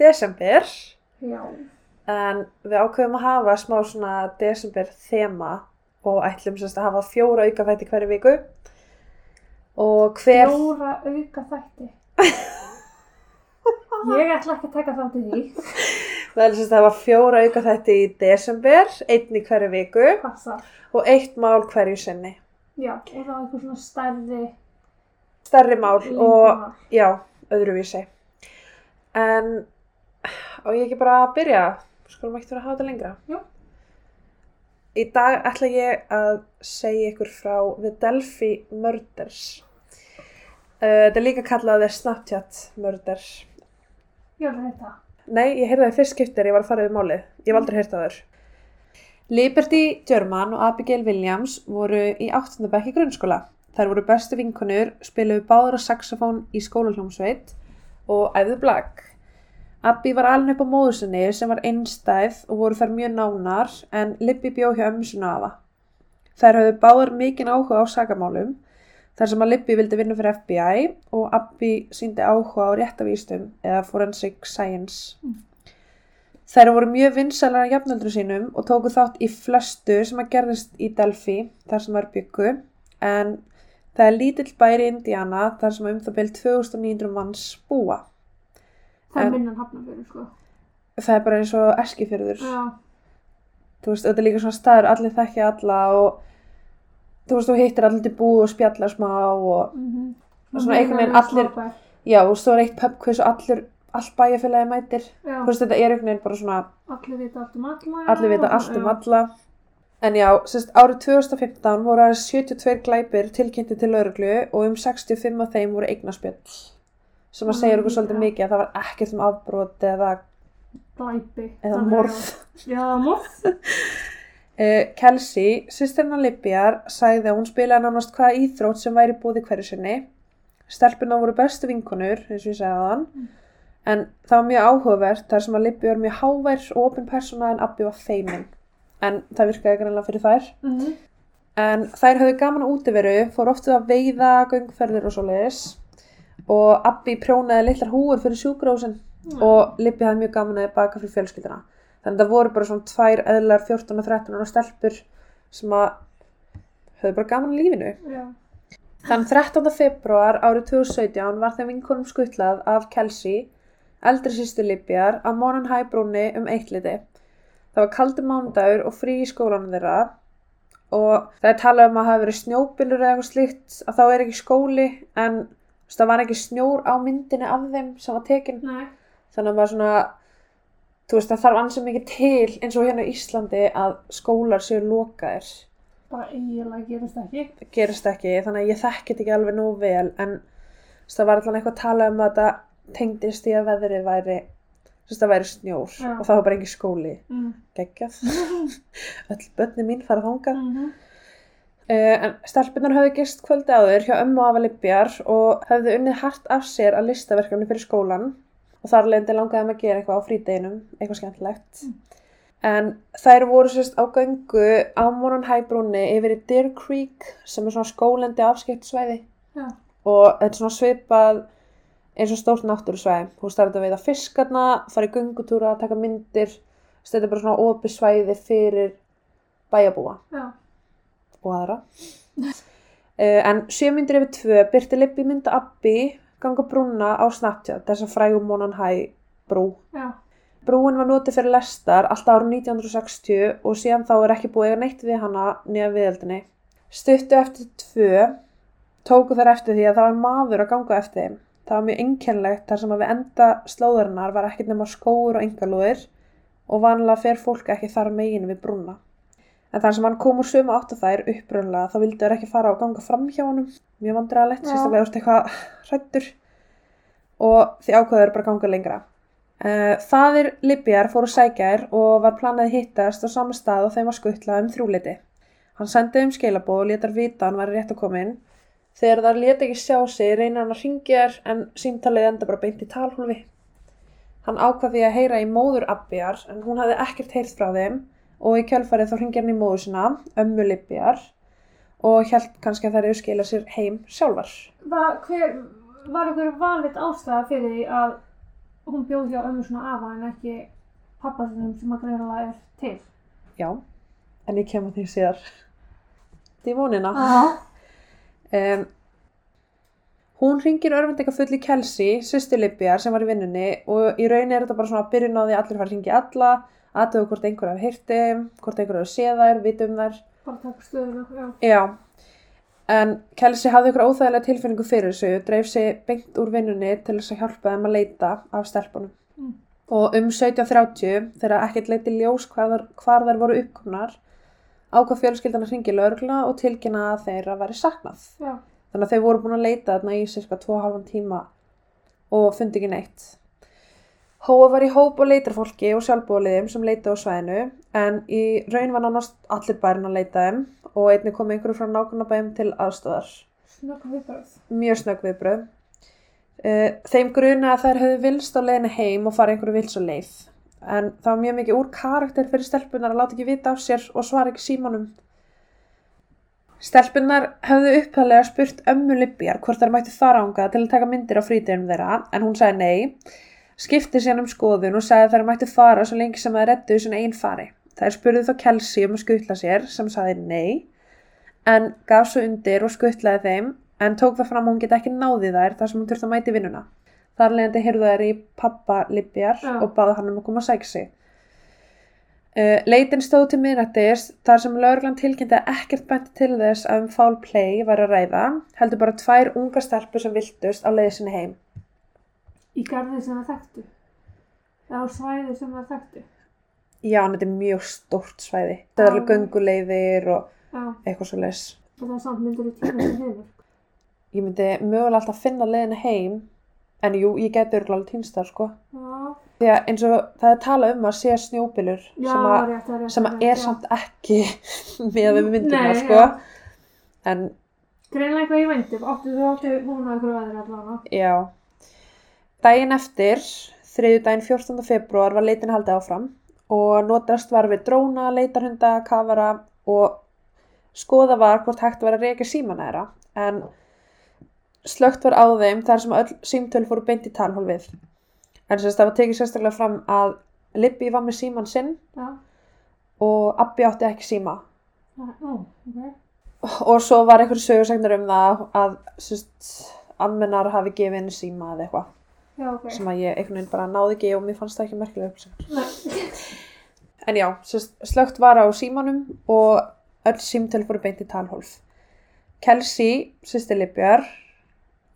desember Já. en við ákveðum að hafa smá svona desember þema og ætlum semst að hafa fjóra aukafætti hverju viku og hver Fjóra aukaþætti. Ég ætla ekki að taka þátt í því. það er semst að hafa fjóra aukafætti í desember, einn í hverju viku Passa. og eitt mál hverju sinni Já, og þá eitthvað svona stærri stærri mál og lengdamál. já, öðruvísi en á ég ekki bara að byrja? Skulum ekki vera að hafa þetta lengra? Jú. í dag ætla ég að segja ykkur frá The Delphi Murders. Uh, þetta er líka kallað The Snapchat Murders. Ég ætla þetta. nei, ég heyrði það í fyrst skiptir ég var að fara við málið, ég hef aldrei heyrt það þurr Liberty German og Abigail Williams voru í 8. bekk í grunnskóla. Þær voru bestu vinkonur, spiluðu báður á saxofón í skólaljómsveit og æfðu blag Abbi var alveg upp á móður sinni sem var einstæð og voru þær mjög nánar en Libby bjó hjá ömmu sinna afa. Þær höfðu báðar mikinn áhuga á sagamálum þar sem að Libby vildi vinna fyrir FBI og Abbi síndi áhuga á réttavístum eða forensic science. Þær voru mjög vinsælar að jafnöldru sínum og tóku þátt í flestu sem að gerðist í Delphi þar sem þær byggu en það er lítill bæri í Indiana þar sem um það byrjum 2900 manns búa. Það er minnan hafnafjörður, sko. Það er bara eins og eskifjörður. Já. þú veist, þetta er líka svona staður, allir þekkja alla og þú veist, þú hittir allir til búð og spjalla smá og Mm -hmm. Og svona einhvern veginn allir- já, og svo er eitt pubquiz og allir, allt bæjarfélagi mætir Já, þú veist, þetta er einhvern veginn bara svona allir vita allt um alla. allir vita og- allt um já. alla en já, sérst, árið 2015 voru aðeins 72 glæpir tilkynnti til lauruglu og um 65 af þeim voru eignaspjöll sem að segja okkur svolítið mikið að það var ekkert um afbrot eða, Glæpi. eða morð Já, morð. Uh, Kelsey, sýstirna Libjar, sagði að hún spilaði nánast hvaða íþrótt sem væri búið hverju sinni. Stelpuna voru bestu vinkonur, eins og ég segði þann. Mm. En það var mjög áhugavert þar sem að Libby var mjög hávær og opin persóna en Abbi var feimin. En það virkaði greinlega fyrir þær. Mhm. En þær höfðu gaman útiveru, fór oftu að veiða, göngferðir og svoleiðis. Og Abbi prjónaði litlar húur fyrir sjúkrósin og Libby hafði mjög gaman að baka fyrir fjölskylduna. Þannig að það voru bara svona tvær eðlar 14 og 13 ára stelpur sem að höfðu bara gaman í lífinu. Já. Þann 13. februar árið 2017 var þeim vinkonum skuttlað af Kelsey, eldri sýstu Libjar, á Monan High brúnni um eittliti. Það var kaldur mánudagur og frí í skólanum þeirra og það er talað um að hafa verið snjóbylur eða eitthvað slíkt að þá er ekki skóli en þú veist, það var ekki snjór á myndinni af þeim sem var tekin Nei. þannig að maður svona þú veist það þarf ansið mikið til eins og hérna í Íslandi að skólar séu lokaðir Bara eiginlega gerist ekki. það gerist ekki þannig að ég þekki þetta ekki alveg nóg vel en veist, það var allan eitthvað að tala um að þetta tengdist í að veðrið væri þú veist það væri snjór Já. og það var bara ekki skóli Mm. geggjað öll börni mín fara þangað Mhm. Uh, en stelpunar höfðu gist kvöldi áður hjá ömmu og afa Libjar og höfðu unnið hart af sér að listaverkefni fyrir skólan og þar leindi langaði þeim að gera eitthvað á frídeginum, eitthvað skemmtilegt. En þær voru sérst á göngu á Monan Hæbrúnni yfir í Deer Creek sem er svona skólendi afskiptsvæði Já. og þetta er svona svipað eins og stórt veist það er þetta að veiða fiskarna, fara í göngutúra, taka myndir, þetta er bara svona opið svæði fyrir bæjabúa Já. Og aðra. Uh, en sjö myndir yfir tvö byrti Libby mynda Abbi ganga brúna á Snapchat, þess að frægum Monan High brú. Já. Brúin var notið fyrir lestar alltaf árið 1960 og síðan þá er ekki búið eiga neitt við hana nýja viðeldinni. Stuttu eftir tvö tóku þær eftir því að það var maður að ganga eftir þeim. Það var mjög einkennlegt þar sem að við enda slóðarinnar var ekkert nema skóur og engalúðir og vanlega fer fólk ekki þar megin við brúna. En þar sem hann kom úr sömu átt að þær uppröðlega þá vildi þær ekki fara og ganga fram hjá honum. Mjög vandræðalegt, Já. sérstaklega ert eitthvað hrættur og því ákveður bara ganga lengra. Uh, fadir Libjar fór að sækja þær og var planað að hittast á sama stað og þeim var skuttlað um þrjúliti. Hann sendið um skilabóð og letar vita hann var rétt að koma inn. Þegar þar leta ekki sjá sig reynir hann að ringja þær en símtalið enda bara beint í talhólfi. Hann ákvað því að heyra í móður Abbiar en hún hafði ekkert heyrt frá þeim og í kjölfarið þá ringja hann í móður sinna, ömmu Libjar og held kannski að þær eru skila sér heim sjálfar. Var, hver, var einhver vanleitt ástæða fyrir því að hún bjóð hjá ömmu svona afa en ekki pappa sinum sem að greinilega er til? Já, en ég kem að því vonina. Já. Um, hún ringir örvendika full í Kelsey, sýsti Libjar sem var í vinnunni og í raun er þetta bara svona að byrjun á því allir fara að ringi alla, aðtöfu hvort einhver hafi heyrti, hvort einhver hafi séð þær, vita um þær. Bara taka stöðuna, já. Já, en Kelsey hafði ykkur óþægilega tilfinningu fyrir þessu, dreif sig beint úr vinnunni til þess að hjálpa þeim að leita af stelpunum. Mm. Og um 17.30, þegar ekkert leiti ljós hvar þær, hvar þær voru uppkomnar, ákvað fjölskyldan að hringi lögregla og tilkynna að þeirra væri saknað. Já. Þannig að þau voru búin að leita þarna í cirka 2,5 tíma og fundi ekki neitt. Hóa var í hóp og leitarfólki og sjálfbúliðum sem leita á svæðinu en í raun var nánast allir bærin að leita þeim og einnig kom einhverju frá nákvæmnabæðum til aðstöðar. Snögg viðbröð. Mjög snögg viðbröð. Eh, Þeim gruna að þær höfðu vilst á leiðinu heim og fara einhverju vils á leið. En það var mjög mikið úr karakter fyrir stelpunar að láta ekki vita af sér og svara ekki símanum. Stelpunar höfðu upphæðlega spurt ömmu Libjar hvort þær mættu fara ánga til að taka myndir á frítíðum þeirra en hún sagði nei. Skipti síðan um skoðun og sagði að þær mættu fara svo lengi sem þær rettu þessun einn fari. Þær spurðu þá Kelsey um að skutla sér sem sagði nei en gaf svo undir og skutlaði þeim en tók það fram að hún geti ekki náði þær þar sem hún þurfti að mæti vinnuna. Þar leðandi heyrðu þær í pappa Libjar Já. og báði hann um að koma að sækja sig. Uh, leitin stóð til miðnættis þar sem lögreglan tilkynnti að ekkert benti til þess að um foul play var að ræða, heldur bara tvær unga stelpur sem viltust á leiði sinni heim. Í garði sem það þekktu. Á svæði sem það þekktu. Já, en þetta er mjög stórt svæði. Það er alveg Já. gönguleiðir og Já. eitthvað svo leis. Og það er samt myndir í tíma sem hefur. Ég myndi mögulega alltaf finna leiðina heim, en jú, ég geti örgulega alveg týnst þar, sko. Já. Því að eins og það er talað um að sé snjóbylur Já, sem, að, rétt, það rétt. sem það rétt, er samt ekki með við myndina, sko. En Greinlega eitthvað ég veinti. Áttu þú áttu hún að ykkur veðri allavega. Já. Daginn eftir, þriðu daginn 14. februar, var leitin haldið áfram og notast var við dróna, leitarhunda, kafara og skoða var hvort hægt var að reyka símana þeirra. En slögt var á þeim þar sem öll símtöl fóru beint í talhólfið. En sem sagt, það var tekið sérstaklega fram að Libby var með síman sinn Já. og Abbi átti ekki síma. Já, Nú, ok. Og svo var einhver sögursegnar um það að sérst, ammennar hafi gefið henni síma eða eitthvað. Já, ok. sem að ég einhvern veginn bara náði ekki og mér fannst það ekki merkilega upplýsingar. En já, slögt var á símanum og öll símtöl fóru beint í talhólf. Kelsey, sýsti Libjar,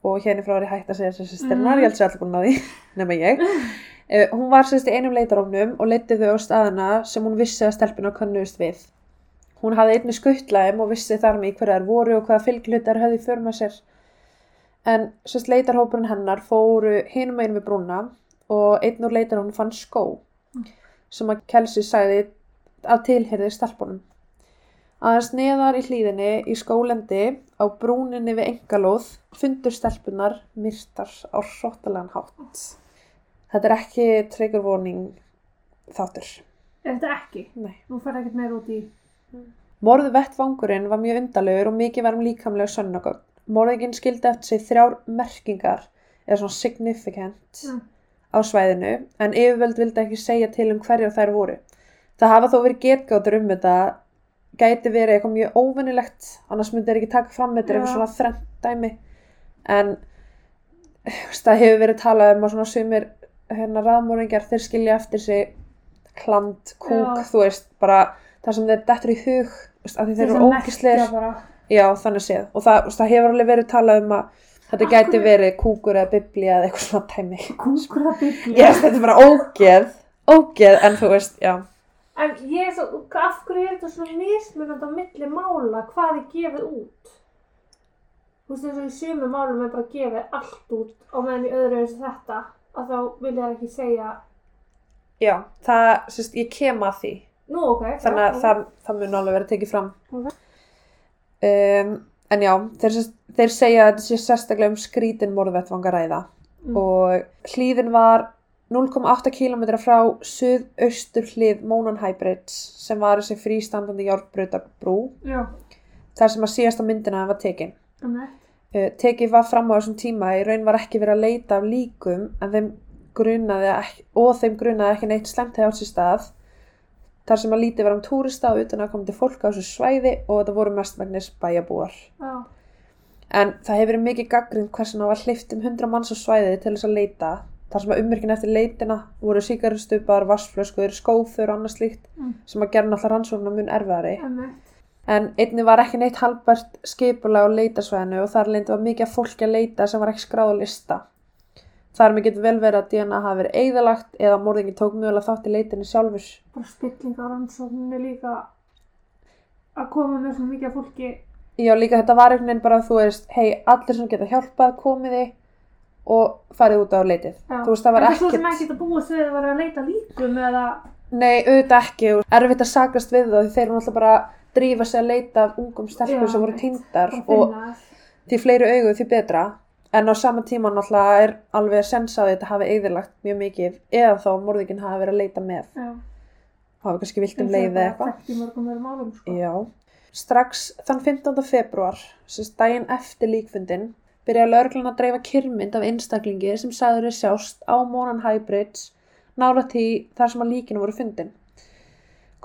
og hérna frá er ég hægt að segja þessi sýstirnar, Mhm. ég held sér allir búin að því, nema ég. Uh, hún var sérst í einum leitarófnum og leiti þau á staðina sem hún vissi að stelpuna kannust við. Hún hafði einni skuttlaðum og vissi þar með hverja þær voru og hvaða fylglutar höfðu í för með sér. En sérst leitarhópurinn hennar fóru hinum einu við brúna og einn úr leitarhópurinn fann skó sem að Kelsey sagði að tilherði stelpunum. Aðeins neðar í hlýðinni í skólendi á brúninni við engalóð fundur stelpunar myrtar á hróttalegan hátt. Þetta er ekki trigger warning þáttur. Er þetta ekki? Nei. Nú fer ekkert meir út í... Morðu vettvangurinn var mjög undalegur og mikið var um líkamlega sönnagögn. Morðinginn skildi eftir sig þrjár merkingar eða svona significant Mm. á svæðinu en yfirvöld vildi ekki segja til um hverjar þær voru. Það hafa þó verið getgáttur um þetta gæti verið eitthvað mjög óvinnilegt annars myndi þeir ekki taka fram þetta er eitthvað svona þrennt dæmi en það hefur verið talað um að svona sumir hérna raðmóringjar þeir skilja eftir sig kland, kúk, Já. þú veist bara það sem þeir dettur í hug því þeir eru þess já þannig séð og það, veist, það hefur alveg verið talað um að þetta Af gæti verið kúkur eða biblía eða eitthvað svona dæmi Kúkur að byggja. yes, þetta er bara ógeð ógeð en þú veist, já En ég er svo, af hverju er þetta svona mismunandi á milli mála hvað er gefið út? Þú veist eins og í sumu málum er bara gefið allt út og meðan í öðru eins og þetta að þá vil ég ekki segja já, það, sérst, ég kem að því Nú, ok. þannig að það, það mun alveg vera tekið fram Ok. Um, en já þeir, þeir segja að þetta sé sérstaklega um skrítin morðvettvangaræða Mm. og hlýðin var 0,8 km frá suðaustur hlið Mónan Hybrids sem var þessi frístandandi járbrutabrú Já. þar sem að síðasta myndina var tekin. Emmett. Uh, tekið var fram á þessum tíma í raun var ekki verið að leita af líkum en þeim grunaði ekki, og þeim grunaði ekki neitt slemt hefði átt sér stað þar sem að lítið var um túrista og utan að komandi fólk á þessu svæði og þetta voru mestmægnis bæjabúar. Já. En það hefur verið mikið gaggrind hversin á að hleyft um 100 manns á svæði til þess að leita þar sem að ummerkin eftir leitina voru síkaristupar, vassflöskur, skófur og annað slíkt Mm. sem að gera náttúrulega rannsóknar mun erfiðari. Emmett. En einni var ekki neitt halbært skipulega á leitasvæðinu og þar leindi var mikið af fólki að leita sem var ekki skráð á lista. Þar með getur vel verið að DNA hafi verið eigðalagt eða morðingi tók mjögulega þátt í leitinni sjálfur. Bara spilling á rannsókninni líka að koma með svo mikið fólki. Já, líka þetta var einhvern veginn bara að þú veist, hei, allir sem geta hjálpað, komiði og farið út á leitið. Já. Þú veist, það var En það er svo sem ekkert, ekki að búa sig að vera að leita líkum eða... nei, auðvitað ekki, og erfitt að sakast við það þeir eru náttúrulega bara drífa sig að leita af ungum stelpur sem voru Bara og því fleiri augu því betra en á sama tíma náttúrulega er alveg sens að þetta hafi eigðilagt mjög mikið eða þá morðingin hafi verið að leita með Já. hafi kannski vilt um Eins og leið eða bara eitthvað sko. Strax þann 15. februar sem daginn eftir líkfundin byrjaði lögreglan að dreifa kyrmynd af einstaklingi sem sagður er sjást á Monan High Bridge nála því þar sem að líkinu voru fundin.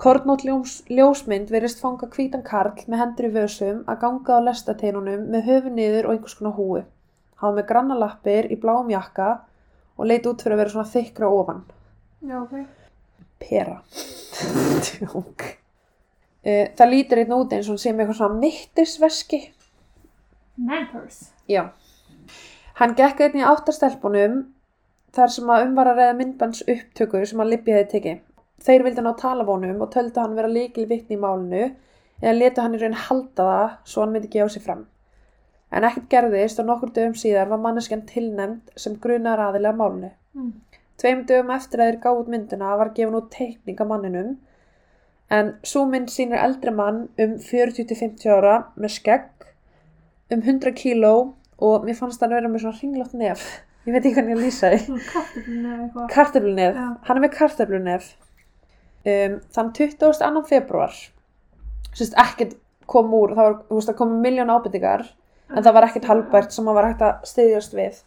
Kornótt ljós, ljósmynd verist fanga hvítan karl með hendur í vössum að ganga á lestateinunum með höfu niður og einhvers konar húi. Hann var með grannalappir í bláum jakka og leit út fyrir að vera svona þykra ofan. Já, ok. Pera. Tjók. Eh, Það lítur einn út eins og hann með eitthvað svona mittisveski. Mampers. Já. Hann gekk einn í áttastelpunum þar sem að umvara reyða myndbans upptöku sem að Libby hefði tekið. Þeir vildi ná talavónum og töldu hann vera líkil vittni í málinu eða letu hann í raun halda það svo hann myndi gefa sig fram. En ekkert gerðist og nokkur dögum síðar var manneskjan tilnæmd sem grunar aðilega málinu. Mm. Tveim dögum eftir að þeir gáðu út myndina var gefin út teikning af manninum en svo mynd sýnir eldri mann um 40-50 ára með skegg um 100 kíló og mér fannst hann vera með svona hringlótt nef ég veit ekki hvernig ég lýsa því kartöflunef, Já. hann er með kartöflunef um, þann 22. februar sérst ekkert kom úr það var, þú veist, það komu miljón ábyrtingar en það var ekkert halbært sem hann var hægt að styðjast við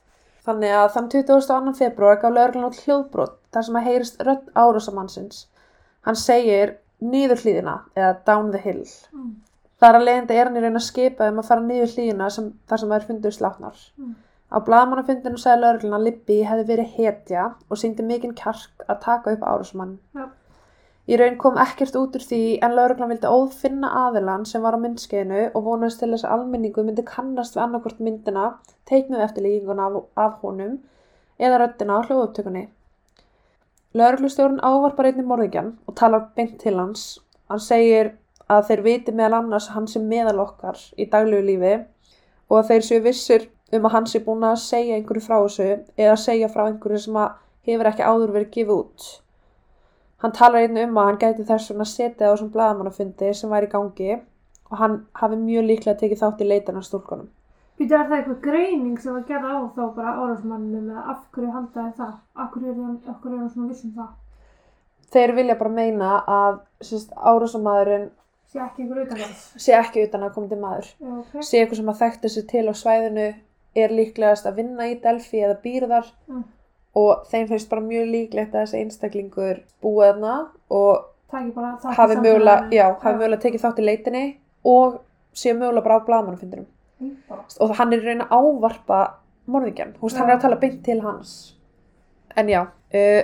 þannig að þann 22. februar gaf lögreglan út hljóðbrot þar sem að heyrist rödd árásamannsins hann segir niður hlýðina eða down the hill Mm. þar að leiðandi er hann í raun að skipa um að fara niður hlýðina sem, þar sem þær fundur slátnar Mm. á blaðmannafundinu sagði lögreglan að Libby hefði verið hetja og síndi mikinn kjark að taka upp árásmann Já. Í raun kom ekkert út úr því en lauruglan vildi ófinna aðilan sem var á myndskeiðinu og vonaðist til þess að almenningu myndi kannast við annarkvort myndina, teiknuð eftir líkinguna af, af honum eða röddina á hljóðupptökunni. Lauruglustjórun ávarpar einnig morðingjan og talar beint til hans. Hann segir að þeir viti meðal annars að hann sé meðal okkar í daglegu lífi og að þeir séu vissir um að hann sé búin að segja einhverju frá þessu eða segja frá einhverju sem hefur ekki áður verið gefið út. Hann talar einnig um að hann gæti þess vegna setið á þessum blaðamannafundi sem væri í gangi og hann hafi mjög líklega tekið þátt í leitan af stúlkunum. Býtu, er það eitthvað greining sem var gerð á þá bara árásmanninu með af hverju haldaði það? Af hverju er er hann svona vissum það? Þeir vilja bara meina að árásamæðurinn Sé ekki einhver utanvæðs. sé ekki utan að koma til maður. Já, ok. Sé eitthvað sem að þekkta sig til á svæðinu, er líklegast að vinna í Delphi eða býr þar Mm. Og þeim finnst bara mjög líklegt að þessi einstaklingur búið þarna og hafi mögulega, tekið þátt í leitinni og sé mögulega bara á blaðamannafundinum. Bara. og hann er að ávarpa morðingjan, þú veist, hann er að tala beint til hans en já uh,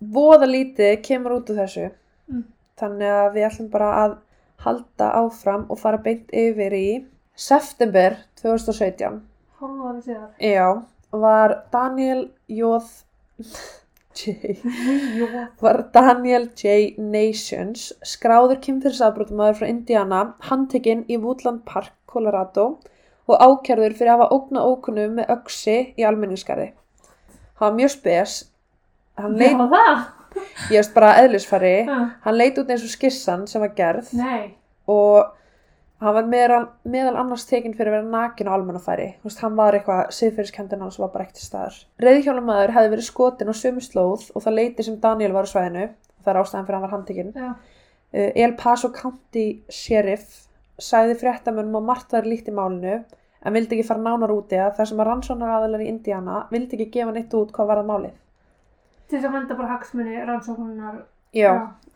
voða lítið kemur út úr þessu Mm. þannig að við ætlum bara að halda áfram og fara beint yfir í september 2017 Hálfa ári síðar. já, var Daniel Jóð J var Daniel J. Nations skráður kynfyrirsafbrotumæður frá Indiana handtekinn í Woodland Park, Colorado og ákjörður fyrir að hafa ógna ókunnum með öksi í almenningskarði. Hann var mjög spes, hann leit, ég veist bara eðlisfari, hann leit út eins og skissan sem var gerð Nei. og hann var meðal, meðal annars tekinn fyrir að vera nakin á almennafæri. Þú veist, hann var eitthvað, siðfyrirskendin hans var bara ekkert staðar. Reyðhjálamaður hefði verið skotin á sömu slóð og það leiti sem Daniel var á svæðinu. Það er ástæðan fyrir að hann var handtekinn. Já. Uh, El Paso County Sheriff sagði fréttamönnum að margt væri líkt í málinu en vildi ekki fara nánar út í það þar sem að rannsóknaraðilar í Indiana vildi ekki gefa neitt út hvað var að málið. Til þess að venda bara hagsmunni rannsóknunar. Já,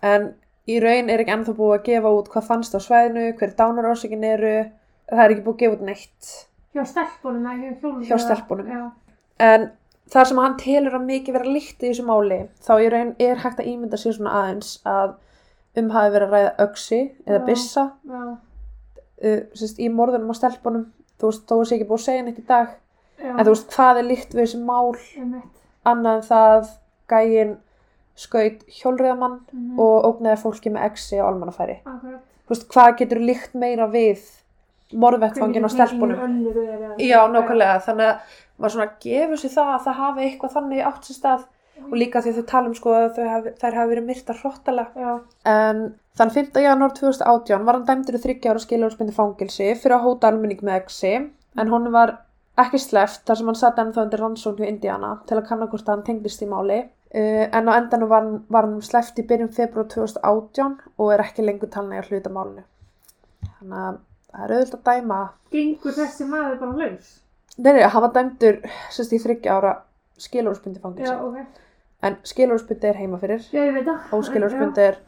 en í raun er ekki ennþá búið að gefa út hvað fannst á svæðinu, hver dánarórsökin eru, það er ekki búið að gefa út neitt. Hjá stelpunum, hjá stelpunum. Já. En þar sem hann telur að mikið vera líkt í þessu máli, þá í raun er hægt að ímynda sér svona aðeins að um hafi verið að ræða öksi eða Já. uh, sérst, í morðunum á stelpunum. Þú veist, þó sé ekki búið að segja neitt í dag. Já. En þú veist, hvað er líkt við þessi mál annað það gægin skaut hjólriðamann Mhm. og ógnaði fólki með exi og almannafæri. Þú veist, hvað getur líkt meira við morðvettvangin á Hvernig stelpunum? Já, nákvæmlega, þannig að maður svona gefur sér það að það hafi eitthvað þannig átt sér stað og líka því þau tala um sko að hafi, þær hafi verið myrta hróttalega. En þann 5. janúar 2018 var hann dæmdur í 30 ára skiljóðsmyndi fangilsi fyrir að hóta almenning með exi en honum var ekki sleft þar sem hann satt ennþá undir rannsókn hjá Indiana til að kanna hvort hann tengdist í máli. Uh, en á endanum var, var hann sleft í byrjun februar 2018 og er ekki lengur talin að hluta málinu. Þannig að það er auðvitað að dæma Gengur þessi maður bara laus? Nei, nei, hann var dæmdur sérst í þryggja ára skilorðsbundi fangilsi. Já, ok. En skilorðsbundi er heima fyrir. Já, ég veit það. Óskilorðsbundi er,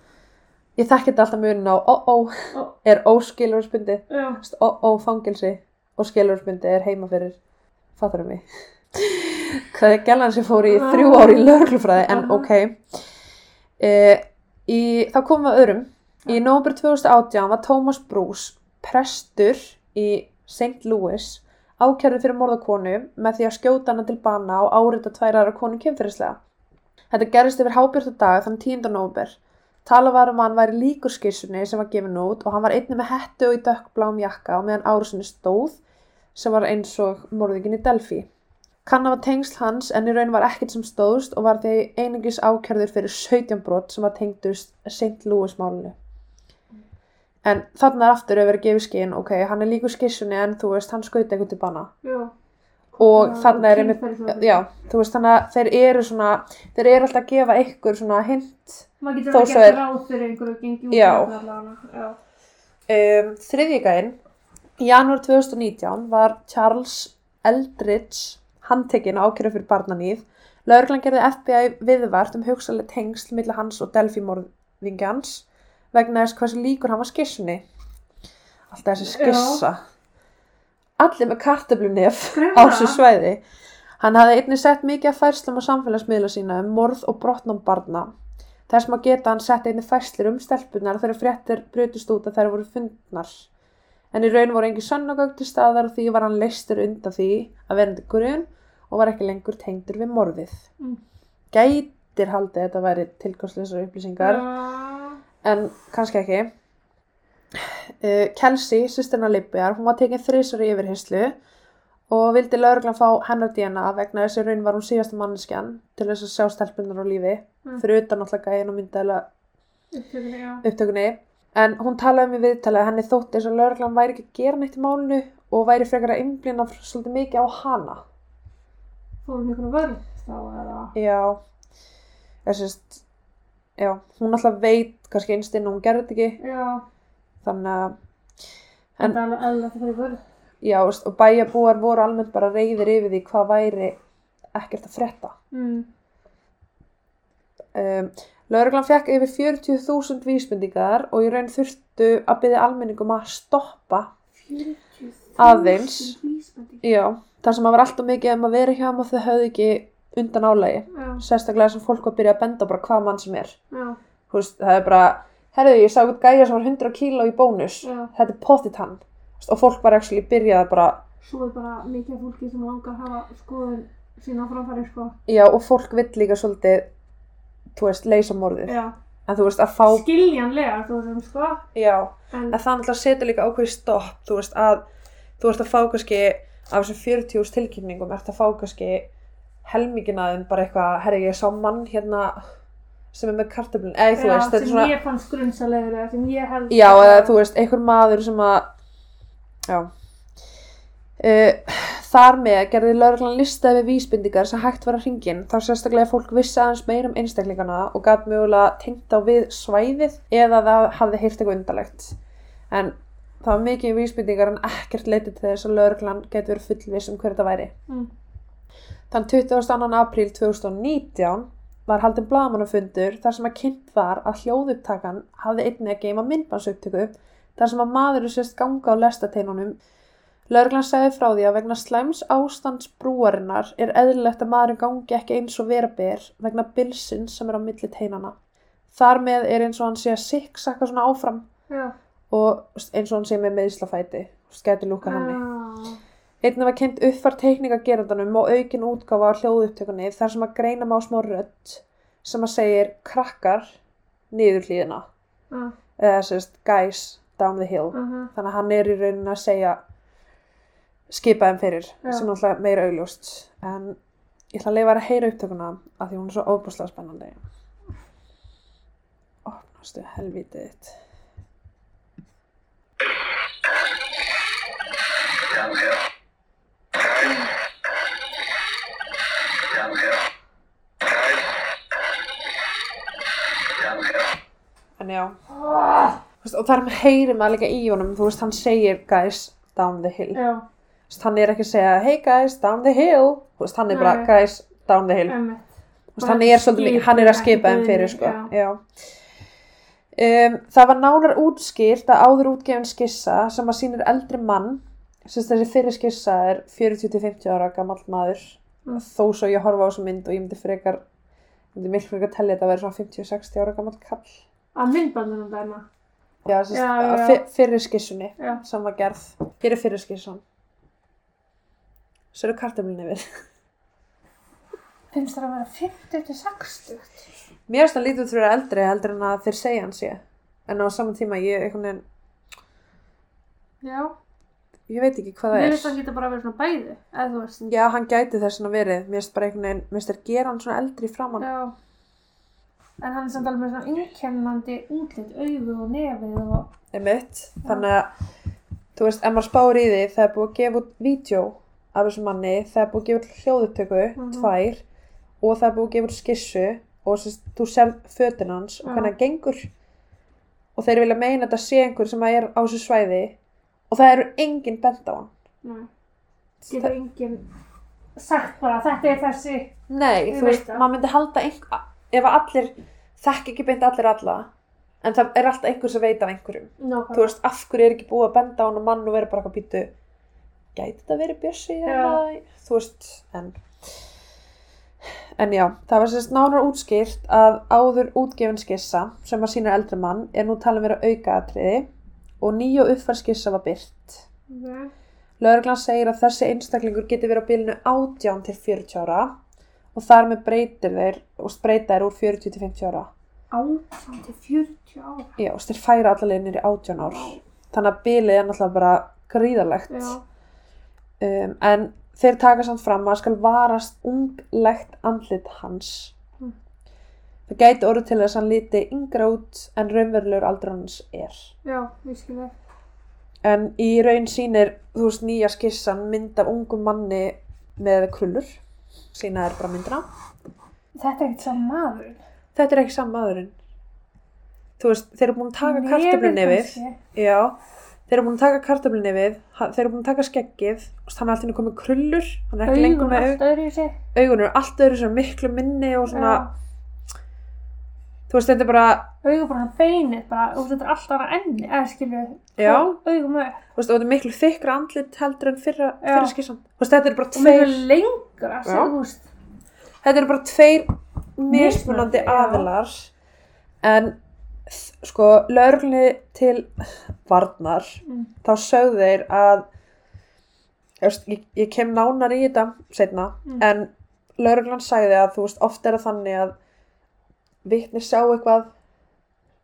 ég þekki þetta alltaf munin á ó-ó Ó. er óskilorðsbundi, Já. ó-ó fangilsi og skilorðsbundi er heima fyrir. Fattur mig. Hvað er gælan sem fór í þrjú ári í lögreglufræði, en Aha. ok. E, í, þá komum við að öðrum. Í nómur 2018 var Thomas Bruce prestur í St. Louis ákjörður fyrir morðakonu með því að skjóta hana til bana og árita tvær aðra konu kynferðislega. Þetta gerist yfir hábjörtu dag þann 10. nómur. Talað var um að hann væri líkur skissunni sem var gefin út og hann var einnig með hettu og í dökkblám jakka og meðan árusinni stóð sem var eins og morðingin í Delphi. Kann af að tengsl hans en í raun var ekkert sem stóðst og var því einingis ákjörður fyrir 17 brot sem var tengdust St. Louis málinu. En þarna er aftur hefur verið gefið skinn, ok, hann er líkur skissunni en þú veist, hann skauti einhvern til bana. Já. Og þarna er einmitt, já, þú veist, þannig að þeir eru svona, þeir eru alltaf að gefa ykkur svona hint. Maður getur gert er- ráð fyrir einhverju gengi út Já. Já. Um, Þriðjigæðin, í janúar 2019 var Charles Eldridge handtekinn og ákjörður fyrir barnaníð. Lögreglan gerði FBI viðvart um hugsaleg tengsl millir hans og Delphi morðingjans vegna þess hversu líkur hann var skissunni. Alltaf þessi skissa. Allir með kartöflunef Skrifa á þessu svæði. Hann hafði einnig sett mikið af færslum á samfélagsmiðla sína um morð og brotnum barna. Þess maður geta hann sett einnig færslur um stelpunar þegar fréttir brutist út að þær voru fundnar. En í raun voru engin sönnugögn til staðar og því var hann leistur undan því að verandi grun og var ekki lengur tengdur við morðið. Mm. Gætir haldið þetta væri tilkostleysar upplýsingar Já. en kannski ekki. Uh, Kelsey, sýstirna Libjar, hún var tekin þrísar í yfirheyslu og vildi lauruglan fá hennar DNA vegna þess að í raun var hún síðasta manneskjan til þess að sjá stelpunar á lífi Mm. fyrir utan alltaf gæðin og myndæla Upptökunni, upptökunni en hún talaði um í viðtali að henni þótti þess að lauruglan væri ekki að gera neitt í málinu og væri frekar að einblina svolítið mikið á hana Fórum ykkur að vörð þá eða. já þessist já, hún alltaf veit kannski einstinn og hún gerði þetta ekki Já. þannig að En það er alveg að fara í vörð. Já, og bæjarbúar voru almennt bara reyðir yfir því hvað væri ekkert að frétta. Mm. Um, Lauruglan fekk yfir 40.000 vísbendingar og í raun þurftu að byggja almenningum að stoppa. 40.000 Aðeins. vísbendingar. Já, þar sem að var alltaf mikið um að vera hjá og þau höfðu ekki undan álægi. Sérstaklega sem fólk var að byrja að benda bara hvað mann sem er. Veist, það er bara, herðu, ég sá eitthvað gæja sem var 100 kíló í bónus. Já. Þetta er potið hann. Veist, Og fólk var ekki byrjað að bara, Svo er bara mikið fólki sem langar að hafa skoðun sína framfæri, sko. já, og fólk vill líka svolítið, þú veist, leysa morðið. En þú veist, að fá Skiljanlega, þú veist, sko. Já, En, en það náttúrulega setur líka ákveði stopp, þú veist að þú ert að fá kannski af þessum 40 tilkynningum, ert að fá kannski helmingin að þeim bara eitthvað, herri ég sá mann hérna sem er með kartöflun, eða þú veist, þetta er sem svona, ég fannst grunnsalegur eða sem ég held já, eða þú veist, einhver maður sem að, já, uh, þar með gerði lauruglan lista yfir vísbendingar sem hægt var að hringin, þá sérstaklega fólk vissi aðeins meir um einstaklingana og gæti mögulega tengt á við svæðið eða það hafði heyrt eitthvað undarlegt, en það var mikið vísbyndingar en ekkert leitið til þess að lögreglan getur verið fullviss um hver þetta væri. Mm. Þann 22. apríl 2019 var haldin bladamannafundur þar sem að kynnt var að hljóðupptakan hafði einnig að geima myndbansuptöku þar sem að maður sérst ganga á lestateinunum. Lörglann segði frá því að vegna slæms ástands brúarinnar er eðlilegt að maðurinn gangi ekki eins og vera ber vegna bilsins sem er á milli teinana. Þar með er eins og hann sé að siksaka svona áfram Já. Og eins og hann sé með meðslafæti, skæti lúka henni. Já. Einnig var kynnt uppfart teikninga gerandanum og aukin útgáfa á hljóðupptökunni þar sem að greina má smá rödd sem að segir krakkar niður hlýðina Já. eða sérst guys down the hill Mhm. þannig að hann er í rauninni að segja skipa þeim fyrir Já. sem er alltaf meira augljóst en ég ætla að leifa þér að heyra upptökuna af því hún er svo óbúslega spennandi opnastu helvítið þitt Downhill. Guys. Downhill. Guys. Downhill. en já, veist, og þar heyri maður líka í honum þú veist, hann segir guys down the hill Já. Veist, hann er ekki að segja hey guys down the hill veist, hann er bara Nei. guys down the hill veist, hann er svolítið hann er að skipa þeim fyrir sko. Já. Um, það var nánar útskýrt að áður útgefin skissa sem að sýnir eldri mann sem þessi fyrir skissa er 40-50 ára gamall maður Mm. þó svo ég horfa á þessu mynd og ég myndi frekar myndi miklu frekar tellja þetta að vera svona 50-60 ára gamall kall Að myndbandunum dæma. já, sérst, Já, já, já. fyr, fyrir skissunni Já. sem var gerð fyrir fyrir skissun svo eru kartöflunni við Finnst það að vera 50 til 60? Mér finnst það lítið út fyrir að eldri heldur en að þeir segja hann sé. En á saman tíma ég, einhvern veginn, Já. ég veit ekki hvað það Mér er. finnst það geta bara að vera svona bæði. Já, hann gæti þess að verið. Mér finnst bara einhvern veginn, mér finnst þeir gera hann svona eldri framann. Já. En hann er samt alveg svona einkennandi útlit, augu og nefið og... Einmitt. Þannig að, þú veist, ef maður spáir í því, það er búið að gefa út vídeo af þessum manni, það er búið að gefa út hljóðupptöku, Mhm. tvær, og það er búið að gefa út skissu, og sérst, þú sér fötin hans og Já. hvernig hann gengur. Og þeir vilja meina að þetta sé einhver sem er á þessu svæði, og það eru engin bent á hann. Nei. Getur enginn sagt bara þetta er þessi. Nei, þú veist, maður myndi halda einhver, ef að allir þekk ekki beint allir alla, en það er alltaf einhver sem veit af einhverjum. Nákvæmlega. Þú veist, af hverju er ekki búið að benda á hann og mann og vera bara eitthvað býtu, gæti þetta verið bjössi eða, þú veist, en, en já, það var sérst nánar útskýrt að áður útgefin skissa sem að sína eldri mann er nú talin vera aukaatriði og nýju uppfær skissa var byrt. Okay. Lögreglan segir að þessi einstaklingur geti verið á bilinu 18 til 40 ára og þar með breytir þeir og breyta þeir úr 40 til 50 ára. 18 til 40 ára. Já, og þeir færa allavega í 18 ár. Þannig að bilið er náttúrulega bara gríðarlegt. Já. Um, en þeir taka samt fram að skal varast unglegt andlit hans. Mm. Það gæti orðið til þess að hann líti yngra út en raunverulegur aldur hans er. Já, það. En í raun sýnir, þú veist, nýja skissan mynd af ungum manni með krullur. Sýna er bara myndina. Þetta er ekkert saman maðurinn. Þetta er ekki saman maðurinn. Þú veist, þeir eru búin að taka kartöflunefið. kannski. Já, þeir eru búin að taka kartöflunefið. Þeir eru búin að taka skeggið. þú veist, Hann er alltaf inn komið krullur. Er Augun með allt öðru í sig. au- augun. eru allt öðru svona miklu minni og svona, þú veist, þetta er bara, Augun bara hann beinið, bara, og þetta er allt ára enni, eða skilju. Augum upp. þú veist, og þetta er miklu þykra andlit heldur en fyrra, fyrra skissan. Þú veist, þetta er bara Og miklu tveir, lengra, þetta er bara tveir mismunandi aðilar. En, sko, lögregli til varnar, Mm. þá sögðu þeir að ég, ég kem nánar í þetta setna, Mm. en lauruglan sagði að þú veist, oft er það þannig að vitni sjá eitthvað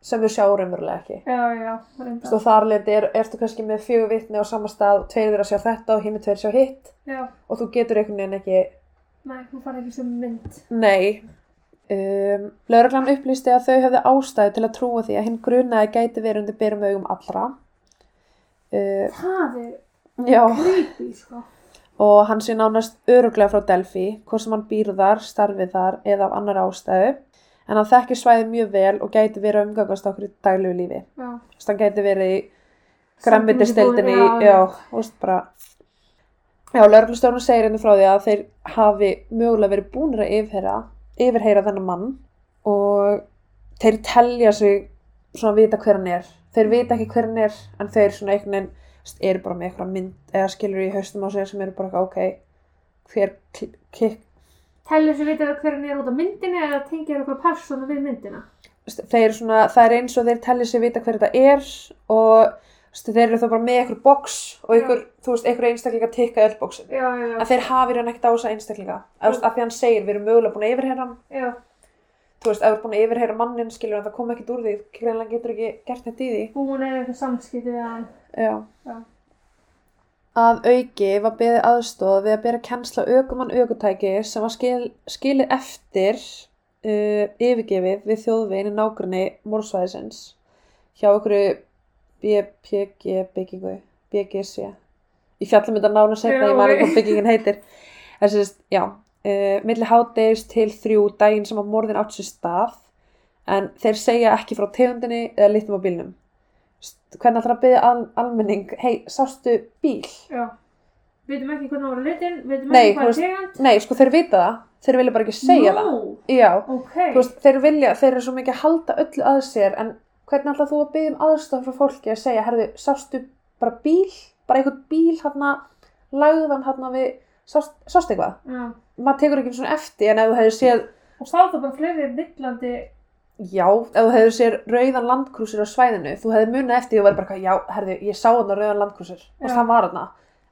sem þau sjá raunverulega ekki. Já, já, Þú reynda. og þar leiti er, ertu kannski með fjögur vitni á sama stað, tveir þeirra sjá þetta og hinn tveir sjá hitt. Já, og þú getur einhvern veginn ekki nei, hún fara ekki sem mynd. nei. Um, lauruglan upplýsti að þau hefði ástæðu til að trúa því að hinn grunaði gæti verið undir byrjum augum allra. Uh, Það er já. creepy, sko. og hann sé nánast öruglega frá Delphi, hvort sem hann býr þar, starfið þar eða af annar ástæðu en hann þekkir svæðið mjög vel og gæti verið að umgangast okkur í daglegu lífi. Já, Þess, hann gæti verið í græmmitistildinni Já, þú veist bara já, lögreglustjórnum segir henni frá því að þeir hafi mögulega verið búnir að yfirheyra yfirheyra þennan mann og þeir telja sig svona vita hver hann er. Þeir vita ekki hver hann er en þeir svona einhvern veginn þú veist, eru bara með eitthvað mynd eða skilur í haustum á sér sem eru bara ok hver kikk Tellir sér vita hver hann er út af myndinni eða tengir eitthvað persónu við myndina. svona, það er eins og þeir telli sig vita hver þetta er og veist, þeir eru þá bara með einhver box og einhver, einhver einstaklinga tikka öll boxin. Já, já, já. að þeir hafi hann ekkert á þessa einstaklinga. Að, að því hann segir, við erum mögulega búin að yfirheyra hann. Já, þú veist, ef við erum búin að yfirheyra mannin skilur hann, það kom ekkert úr því, greinlega getur ekki gert þetta í því. Hún er eitthvað samskipti við hann. Já. Já. Að auki var beðið aðstóð við að bera kennsla aukumann aukutæki sem var skil, skilið eftir uh, yfirgefið við þjóðveginn í nágrinni mórsvæðisins hjá einhverju BPG byggingu, BGC. Ég fjallum þetta nána segna, ég man ekki hvað byggingin heitir. Þessi, já, uh, milli hádegis til þrjú daginn sem að morðin átt sér stað en þeir segja ekki frá tegundinni eða litum á bílnum hvernig ætlar að byggja al almenning hei, sástu bíl? Já. Veitum ekki hvernig hann var litinn, veitum ekki hvað er tegund. Nei, sko þeir vita það þeir vilja bara ekki segja það Nú, Já, ok. þú veist, þeir vilja, þeir eru svo mikið að halda öllu að sér en hvernig ætlar þú að byggja um aðstof frá fólki að segja, herðu, sástu bara bíl, bara einhvern bíl hérna, lagðan hérna við sást, sástu eitthvað? Maður tekur ekki svona eftir en ef þú hefur séð Og það bara fleiri villandi, Já, ef þú hefur sér rauðan landkrúsir á svæðinu, þú hefði munið eftir því og verið bara já, herðu, ég sá hann rauðan landkrúsir og það var hann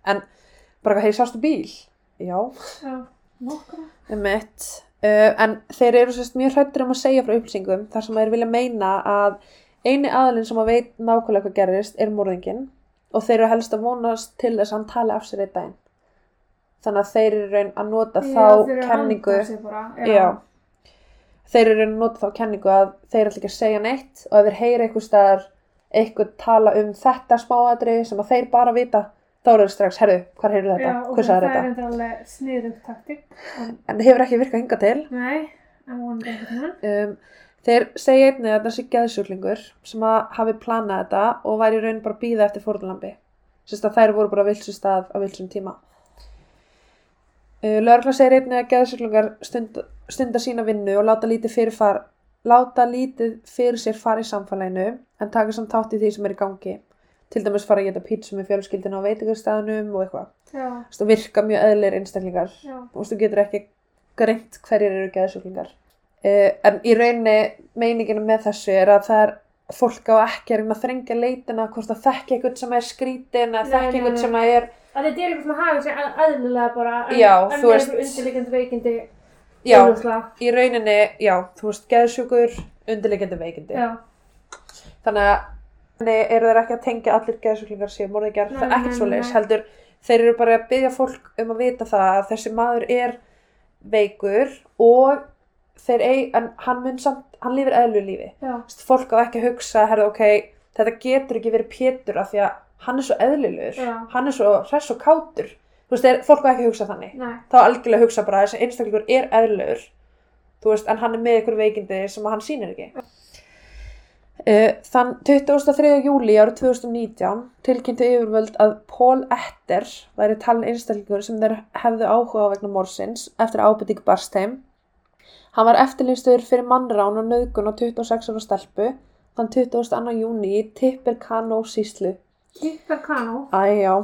en bara hei, sástu bíl? Já, já, nokkra. um mitt uh, en þeir eru sérst mjög hrættir um að segja frá upplýsingum. Þar sem þeir vilja meina að eini aðalinn sem að veit nákvæmlega hvað gerist er morðingin og þeir eru helst að vonast til þess að hann tali af sér einn daginn. Þannig að þeir eru raun að nota Já, þá að bara, Já. Þeir eru að nota þá kenningu að þeir ætla ekki að segja neitt og ef þeir heyra einhver staðar eitthvað tala um þetta smáadri sem að þeir bara vita, þá eru þeir strax, herðu, hvað heyrðu þetta? Já, og það er þetta? alveg sniðugt taktik. En, það hefur ekki virkað hinga til. nei, en vonandi einhvern veginn. Um, þeir segja einnig að þetta sé geðsjúklingur sem að hafi planað þetta og væri raun bara býða eftir fórnulambi. Sérst að þær voru bara vilsum stað á vilsum tíma. Uh, Lörgla segir einnig að geðsjúklingar stund, stunda sína vinnu og láta lítið fyrir, far, láta lítið fyrir sér fara í samfélaginu en taka samt þátt í því sem er í gangi. Til dæmis fara að geta pítsu með fjölskyldinu á veitingarstaðnum og eitthvað. Þú og virka mjög eðlir einstaklingar já, þú veist, þú getur ekki greint hverjir eru geðsjúklingar. Uh, en í rauninni meininginu með þessu er að það er fólk á ekki að reyna að þrengja leitina hvort það þekki einhvern sem er skrítin eða einhvern nei. sem að er að þetta er eitthvað sem hafa sér að- eðlilega bara Já, en þú með veist- einhver undirliggjandi veikindi já, augljóslega. í rauninni, já, þú veist, geðsjúkur undirliggjandi veikindi. já, Þannig að eru þeir ekki að tengja allir geðsjúklingar sér morðingjar, Nei, það er nei, ekkert svo nei. heldur þeir eru bara að byggja fólk um að vita það að þessi maður er veikur og þeir eig, en hann mun samt, hann lifir eðlu lífi. veist, fólk á ekki að hugsa, herðu, ok, þetta getur ekki verið Pétur af því að hann er svo eðlilegur, hann er svo hress og kátur. Þú veist, þeir, fólk á ekki að hugsa þannig. nei, Þá algjörlega hugsa bara að þessi einstaklingur er eðlilegur, veist, en hann er með ykkur veikindi sem hann sýnir ekki. Uh, þann 23. júli árið 2019 tilkynntu yfirvöld að Paul Etter væri talin einstaklingur sem þeir hefðu áhuga á vegna morsins eftir ábyrting barst heim. Hann var eftirlýstur fyrir mannrán og nöðgun á 26 ára stelpu þann 22. júni í Tipperkano síslu. Kipper Kano Æjá.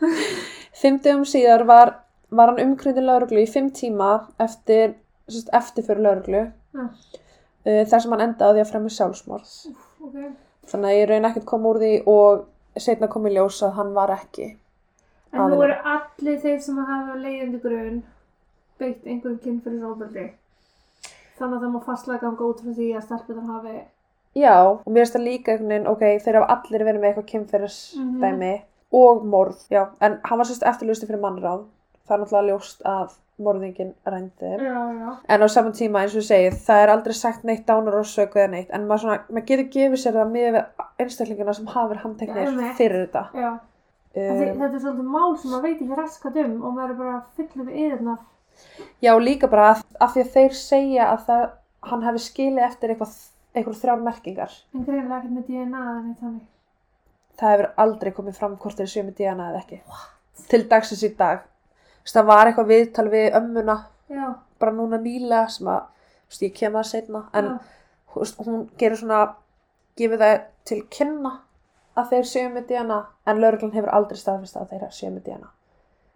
fimm dögum síðar var, var hann umkryndin lauruglu í fimm tíma eftir, eftir fyrir lauruglu Já. uh, þar sem hann endaði að fremja sjálfsmorð. ok, Þannig að ég raun ekkert kom úr því og setna kom í ljós að hann var ekki. en nú eru allir þeir sem hafa leiðandi grun beitt einhverjum kynfyrirsofbeldi þannig að það má fastlega ganga út frá því að stelpunar hafi Já, og mér finnst það líka einhvern veginn, ok, þeir hafa allir verið með eitthvað kynferðisdæmi og morð, já, en hann var sérst eftirlusti fyrir mannráð. Það er náttúrulega ljóst að morðingin rændi. Já, já, En á saman tíma, eins og ég segi, það er aldrei sagt neitt dánar og söku eða neitt, en maður, svona, maður getur gefið sér það með einstaklingina sem hafa verið handteknir fyrir þetta. já. Um, þetta er svolítið mál sem maður veit ekki raskat um og maður er bara fullur við yðurnar já, líka bara að, af því að þeir segja að það, hann hefði skilið eftir eitthvað, eitthvað þrjár merkingar. en greinilega ekkert með DNA eða neitt þannig það hefur aldrei komið fram hvort þeir séu með DNA eða ekki. What? Til dagsins í dag. Þú veist, það var eitthvað viðtal við ömmuna Já, bara núna nýlega sem að, þú veist, ég kem að setna, en þú veist, hún gerir svona, gefur það til kynna að þeir séu með DNA, en lauruglan hefur aldrei staðfist að þeir séu með DNA.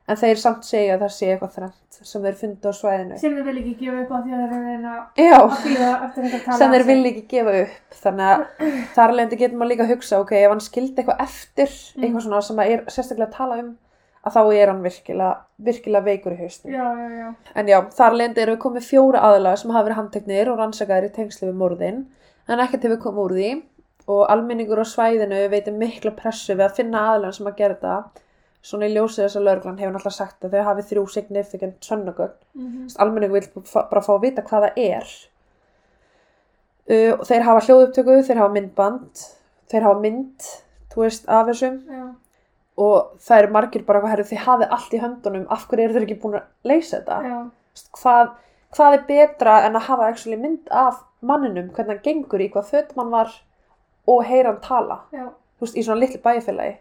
En þeir samt segja að það sé eitthvað þrennt sem þeir fundu á svæðinu. sem þið vil ekki gefa upp á því að þeir eru að reyna að býða eftir þetta tala sem þeir vilja ekki gefa upp. Þannig að þar lendi getur maður líka að hugsa, ok, ef hann skildi eitthvað eftir, Mm. eitthvað svona sem að er sérstaklega að tala um, að þá er hann virkilega, virkilega veikur í haustum. Já, já, já. En já, þar lendi erum við komið fjóra aðalega sem hafa verið handteknir og rannsakaðir í tengslu við morðin, en ekkert hefur komið úr því og almenningur á svæðinu veitir mikla pressu við að finna aðalega sem að gera þetta. Svona í ljósið þess að lauruglan hefur náttúrulega sagt að þau hafi þrjú significant sönnugögn. Mm Almenningur vil fa- bara fá að vita hvað það er. Uh, þeir hafa hljóðupptöku, þeir hafa myndband, þeir hafa mynd, þú veist, af þessum Já, og það eru margir bara herru, þið hafið allt í höndunum, af hverju eru þeir ekki búin að leysa þetta? hvað, hvað er betra en að hafa actually mynd af manninum, hvernig hann gengur í hvað fötum hann var og heyra hann tala, já. þú veist, í svona litlu bæjarfélagi.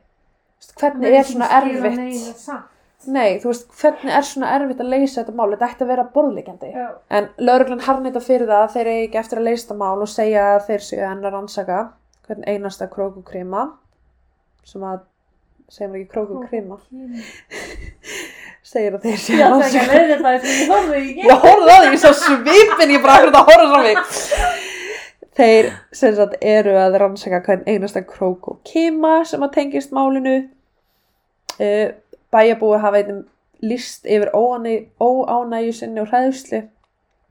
Hvernig Það er svona ekki erfitt, nei, þú veist, hvernig er svona erfitt að leysa þetta mál, þetta ætti að vera borðleikjandi. Já, En lauruglan harnita fyrir það að þeir eigi ekki eftir að leysa þetta mál og segja að þeir séu enn að rannsaka hvern einasta krók og krima, sem að, segjum við ekki krók og krima, segir að þeir séu að ætla ekki rannsaka. að leiða þetta því ég horfði ekki. Ég horfði á því, ég sá svipin, ég bara hvernig að horfa á mig. Þeir sem sagt eru að rannsaka hvern einasta krók og kima sem að tengist málinu. Uh, bæjabúi hafa einum list yfir óánægju sinni og hræðslu.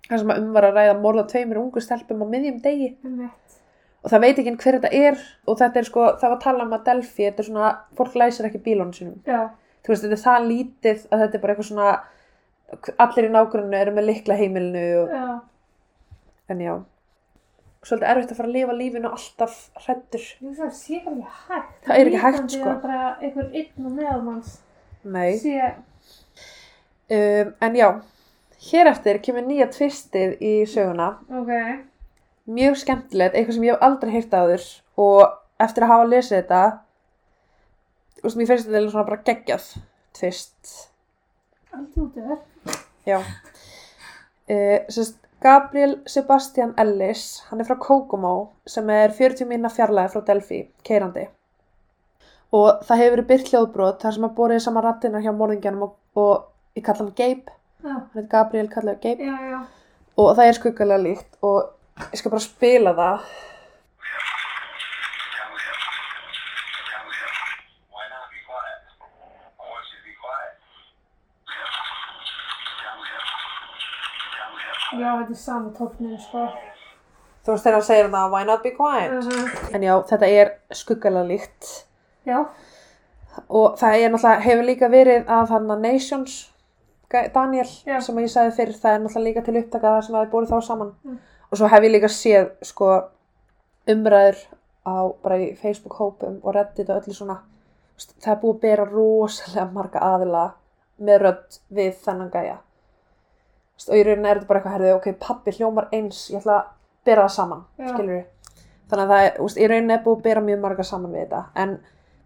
Það sem um var að ræða morða tveimur ungu stelpum á miðjum degi. Einmitt. Og það veit ekki hver þetta er og þetta er sko, það var að tala um að Delphi, þetta er svona, fólk læsir ekki bílónu sínum Já, þú veist, þetta er það lítið að þetta er bara eitthvað svona allir í nágrunnu eru með likla heimilinu og, já. en já svolítið erfitt að fara að lifa lífinu alltaf að það sé ekki hægt. Það er ekki hægt, sko. að bara einhver einn og meðalmanns nei sé, um, en já, hér eftir kemur nýja tvistið í söguna ok, mjög skemmtilegt, eitthvað sem ég hef aldrei heyrt áður og eftir að hafa lesið þetta þú veist, mér finnst þetta svona bara geggjað tvist allt út er. Já. Uh, sérst, Gabriel Sebastian Ellis, hann er frá Kokomo sem er 40 minna fjarlæði frá Delphi, keirandi. Og það hefur verið byrt hljóðbrot þar sem að borið saman rattinnar hjá morðingjanum og, og ég kalla hann Gabe, Já, hann heit Gabriel, kallaði Gabe. já, já. Og það er skuggalega líkt og ég skal bara spila það. Já, þetta er sami tóknin, sko. Þú veist þegar hann segir það, why not be quiet? Uh En já, þetta er skuggalega líkt. Já, og það er náttúrulega, hefur líka verið af hann að Nations Daniel Já. sem ég sagði fyrir, það er náttúrulega líka til upptaka það sem hafi búið þá saman Mm. og svo hef ég líka séð sko umræður á bara í Facebook hópum og reddit og öllu svona það er búið að bera rosalega marga aðila með rödd við þennan gæja og í rauninni er þetta bara eitthvað herðið, ok, pappi hljómar eins ég ætla að bera það saman, skilur þannig að það þú veist, í rauninni er búið að bera mjög marga saman við þetta, en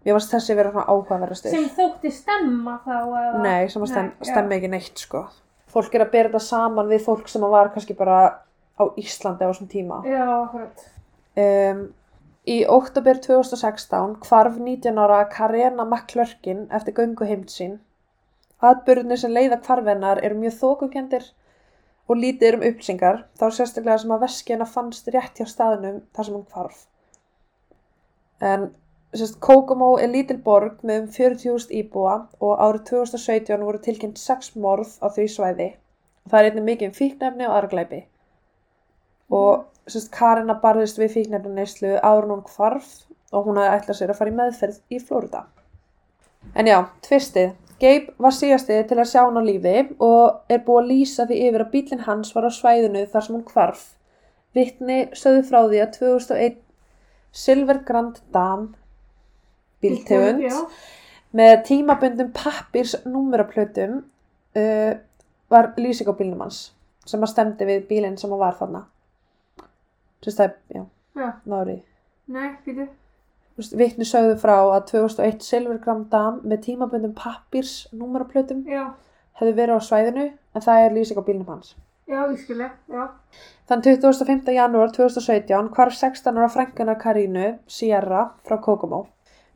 mér varst þessi vera svona áhugaverðastur sem þótti stemma þá, eða? Nei, sem að stem, Nei, já. stemmi ekki neitt sko. Fólk er að bera þetta saman við fólk sem var kannski bara á Íslandi á þessum tíma. Já, akkurat. Um, í óttobir 2016 hvarf 19 ára Karena McClurkin eftir göngu heimt sín. Atbyrðinir sem leiða hvarfennar eru mjög þókukendir og lítið um upplýsingar, þá sérstaklega sem að veskina fannst rétt hjá staðnum þar sem hún hvarf. En sérst, Kokomo er lítil borg með um 40.000 íbúa og árið 2017 voru tilkynnt 6 morð á því svæði. Og það er einnig mikið um fíknefni og aðra glæpi. Og sérst, Karina barðist við fíknefni neyslu áður en hún hvarf og hún hafði ætlað sér að fara í meðferð í Flórida. En já, tvistið. Gabe var síðastið til að sjá hann á lífi og er búið að lýsa því yfir að bílinn hans var á svæðinu þar sem hún hvarf. Vittni sögðu frá því að 2001 Silver Grand Dam bíltegund með tímabundum pappirs númeraplötum uh, var lýsing á bílnum hans sem að stemdi við bílinn sem að var þarna. Sérst það, já, já. nári. Nei, býtu. Vitni sögðu frá að 2001 Silvergram Dam með tímabundum pappirs númeraplötum Já, hefði verið á svæðinu en það er lýsing á bílnum hans. já, ég skilji, já. Þann 25. janúar 2017 hvarf 16 ára frængunar Karínu, Sierra, frá Kokomo.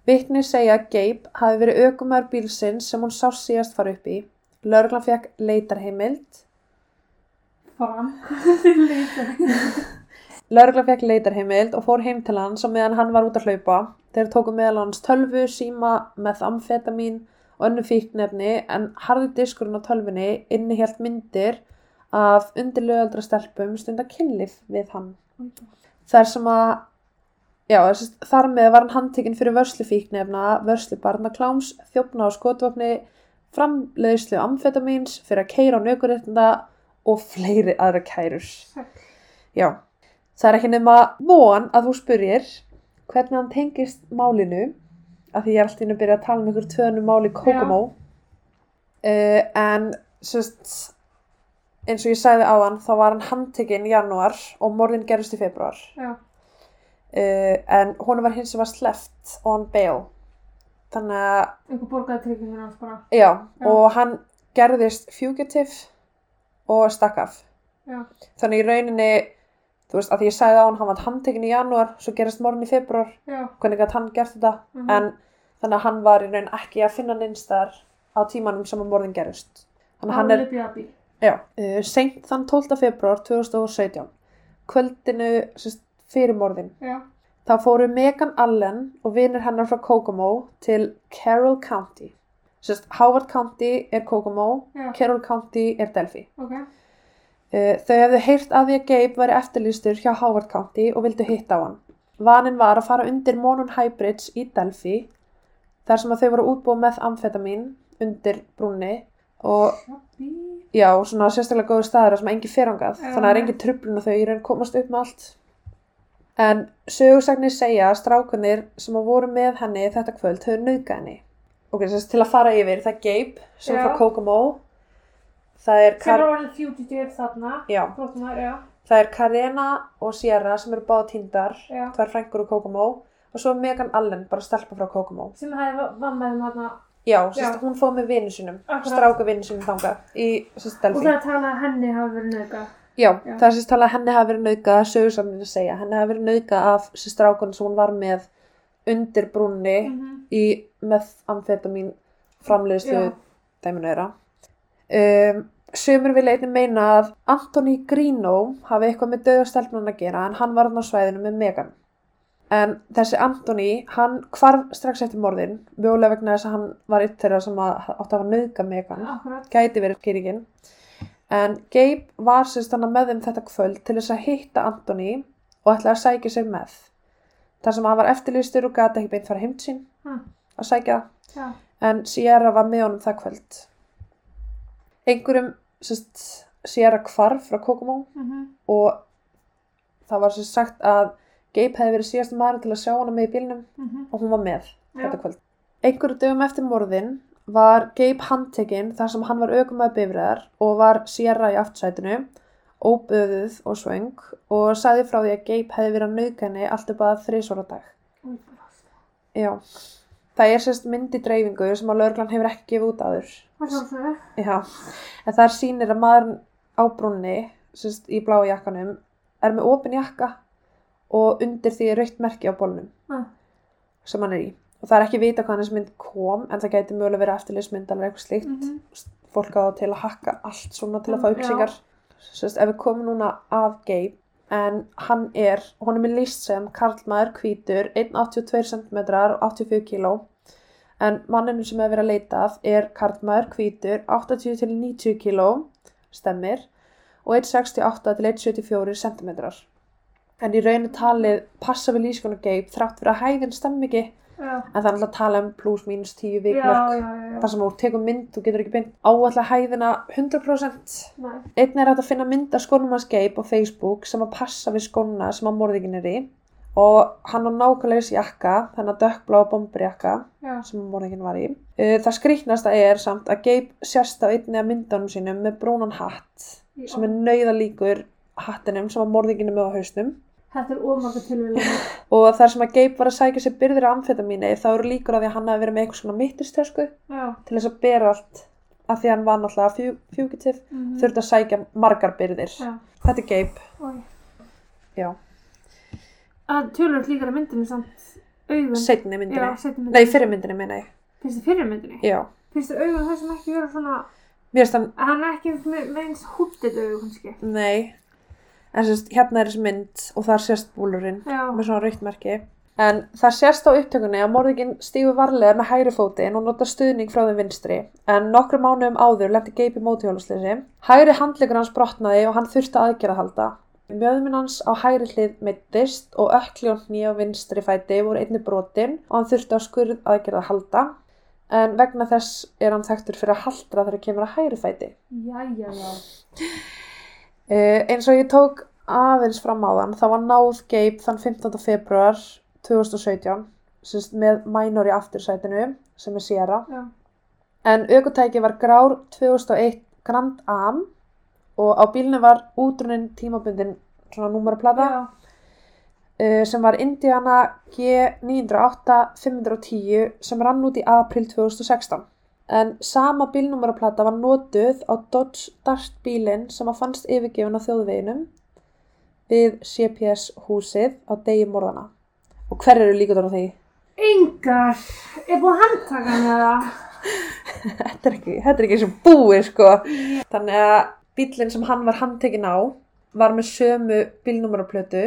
Vitni segja að Gabe hafi verið aukumæður bílsins sem hún sá síðast fara upp í. Lörglan fekk leitarheimild. Fram. Leitar. Lörglan fekk leitarheimild og fór heim til hans og meðan hann var út að hlaupa. Þeir tóku meðal hans tölvu, síma, methamfetamin og önnu fíknefni en harði diskurinn á tölvunni innihjalt myndir af undirlögaldra stelpum stundar kynlif við hann. þar sem að já, þar með var hann handtekinn fyrir vörslu fíknefna, vörslu barnakláms, þjófna á skotvopni, framleiðslu amfetamíns, fyrir að keira á nökuréttinda og fleiri aðra kærur. Sæll. Já, það er ekki nema von að þú spurjir hvernig hann tengist málinu, að því ég er alltaf inn að byrja að tala um ykkur tvönu máli Kokomo. Uh, en sérst, eins og ég sagði á hann, þá var hann handtekinn í janúar og morðin gerist í februar. Uh, en hún var hins sem var sleppt on bail. Þannig að, einhver borgaði tryggingin hans bara. já, Já. og hann gerðist fugitive og stakk af. Já, Þannig í rauninni, þú veist, að því ég sagði á hann, hann var handtekinn í janúar, svo gerist morgun í februar, já. hvernig gæti hann gert þetta, Mhm. en þannig að hann var í raun ekki að finna neinstar á tímanum sem að morðin gerist. Þannig að hann er, Bjabi. já, uh, seint þann 12. februar 2017, kvöldinu sérst, fyrir morðin, Já, þá fóru Megan Allen og vinir hennar frá Kokomo til Carroll County. Sérst, Howard County er Kokomo, já, Carroll County er Delphi. ok. Uh, þau hefðu heyrt að því að Gabe væri eftirlýstur hjá Howard County og vildu hitta á hann. Vanin var að fara undir Monon High Bridge í Delphi þar sem að þau voru útbúið með amfetamin undir brúnni og já, svona sérstaklega góðu staður sem engi ferangað, Já. þannig að það er engin trublun og þau í raun komast upp með allt. En sögursagnir segja að strákunir sem að voru með henni þetta kvöld höfðu nauðgað henni. Ok, þess til að fara yfir, það er Gabe sem Já. frá Kokomo, það er, Kar já, Flottumar, já. það er Karena og Sierra sem eru báða tíndar, tvær frængur úr Kokomo og svo Megan Allen, bara stelpa frá Kokomo. Sem hefði vammaðið með þarna. Já, Já. sérst, hún fóð með vinnu sinum, stráka vinnu sinum þangað í sérst Og það að henni hafi verið nöðgað. Já, Já. það er sérst talað að henni hafi verið nauðgað, sögursamnir að segja, henni hafi verið nauðgað af sérst strákunum sem hún var með undir brúnni Mhm. í methamfetamin framleiðslu dæminu þeirra. Um, Sumur vil einnig meina að Anthony Greeno hafi eitthvað með döðastelpnun að gera en hann var á svæðinu með Megan. En þessi Anthony, hann hvarf strax eftir morðin, mjögulega vegna þess að hann var eitt þeirra sem að, átti að hafa nauðga Megan gæti verið skýringin en Gabe var sérst hann með þeim þetta kvöld til þess að hitta Anthony og ætlaði að sækja sér með þar sem hann var eftirlýstur og gati ekki beint fara heim til sín Hm. að sækja Já. en Sierra var með honum það kvöld einhverjum sérst Sierra hvarf frá Kokomo Mhm. og það var sérst sagt að Gabe hefði verið síðast maður til að sjá hana með í bílnum Mhm. og hún var með Já. þetta kvöld. Einhverju dögum eftir morðin var Gabe handtekinn þar sem hann var aukumæð bifræðar og var Sierra í aftsætinu, óböðuð og svöng og sagði frá því að Gabe hefði verið að nauðga henni allt upp að þrísvara dag. Új, blast. Já, það er sérst myndi dreifingu sem að lögreglan hefur ekki gefið út áður. Hvað sjálfsögðu? Já, en það sýnir að maðurinn á brúnni, sérst í bláa jakkanum, er með opin jakka og undir því er rautt merki á bólnum Ah. sem hann er í. Og það er ekki vita hvað hans mynd kom, en það gæti mögulega verið eftirlýsmynd alveg eitthvað slíkt. Mhm. Fólk á það til að hakka allt svona til að fá Mm, upplýsingar. Sérst, ef við komum núna að Gabe, en hann er, honum er líst sem karlmaður hvítur, 1,82 cm og 84 kg. En manninu sem hefur verið að leita af er karlmaður hvítur, 80 til 90 kg, stemmir, og 1,68 til 1,74 cm. En í raunu talið passa við Gabe þrátt fyrir að hæðin stemmi ekki, Já. en það er alltaf að tala um pluss mínus 10 Já, vikmörk. já, já, já. þar sem þú tekur mynd, þú getur ekki beint áallega hæðina 100%. Nei. Einn er að finna mynd af skónum hans Gabe á Facebook sem að passa við skóna sem að morðingin er í og hann á nákvæmlega þessi jakka, þennan dökkbláa bomberjakka Já. sem að morðingin var í. Uh, Það skrýtnasta er samt að Gabe sérst á einni af myndunum sínum með brúnan hatt Í sem er nauðalíkur hattinum sem að morðingin er með á hausnum. Þetta er ómarga tilvíðlega. og þar sem að Gabe var að sækja sér byrðir af amfetamíni þá eru líkur á því að hann hafi verið með eitthvað svona mittistösku til þess að bera allt af því að hann var náttúrulega fjú, fugitive Mm þurfti að sækja margar byrðir Já. þetta er Oj. já, Að tölur líka í myndinni samt augun. setni myndinni Já, setni myndinni. nei, fyrir myndinni meina ég Finnst þið fyrir myndinni? já, Finnst þið augun þessum ekki vera svona, mér finnst hann, hann er ekki með, eins húttið augun kannski. nei en sérst, hérna er þessi mynd og þar sést búlurinn Já. með svona rautmerki en það sést á upptökunni að morðingin stígur varlega með hægri fótinn og notar stuðning frá þeim vinstri. En nokkru mánuðum áður lendi Gabe í mótihjólusleysi hægri handleikur hans brotnaði og hann þurfti aðgerða halda mjöðminn hans á hægri hlið meittist og ökli og á vinstri fæti voru einni brotin og hann þurfti á skurð aðgerða halda en vegna þess er hann þekktur fyrir að haldra þegar kemur að hægri fæti. Jæja, já. Uh, eins og ég tók aðeins fram á þann, þá var náð Gabe þann 15. februar 2017 sérst, með minor í aftursætinu sem er Sierra Já. en aukutæki var grár 2001 Grand Am og á bílnu var útrunin tímabundin svona númeraplata Já. uh, sem var Indiana G908 510 sem rann út í april 2016 en sama bílnúmeraplata var notuð á Dodge Dart bílinn sem að fannst yfirgefin á þjóðveginum við CPS húsið á degi morðana og hver eru líka á því? Engar. Er búið að handtaka hann eða? þetta er ekki, þetta er ekki sem búið sko þannig að bílinn sem hann var handtekinn á var með sömu bílnúmeraplötu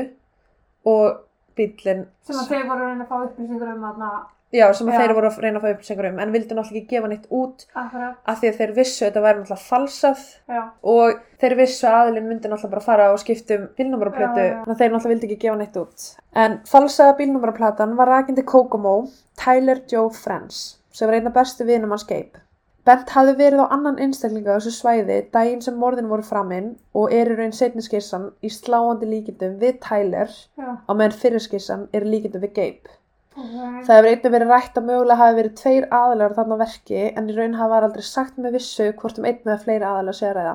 og bílinn Sem að þeir voru að reyna að fá upplýsingur um þarna. Já, sem að Já. þeir voru að reyna að fá upplýsingar um en vildi náttúrulega ekki gefa neitt út Akkurat. af því að þeir vissu að þetta væri náttúrulega falsað Já. og þeir vissu að aðilinn myndi náttúrulega bara fara og skipta um bílnúmeraplötu Já, já. þannig að þeir náttúrulega vildi ekki gefa neitt út en falsaða bílnúmeraplatan var rakindi Kokomo Tyler Joe Friends sem var einn af bestu vinum hans Gabe Bent hafði verið á annan einstaklinga á þessu svæði daginn sem morðin voru framinn og er í raun setni skissan í sláandi líkindum við Tyler Já. á meðan fyrir skissan er líkindum við Gabe. Það hefur einnig verið rætt að mögulega hafi verið tveir aðalar þarna verki en í raun hafa aldrei sagt með vissu hvort um einn eða fleiri aðalar sé að ræða.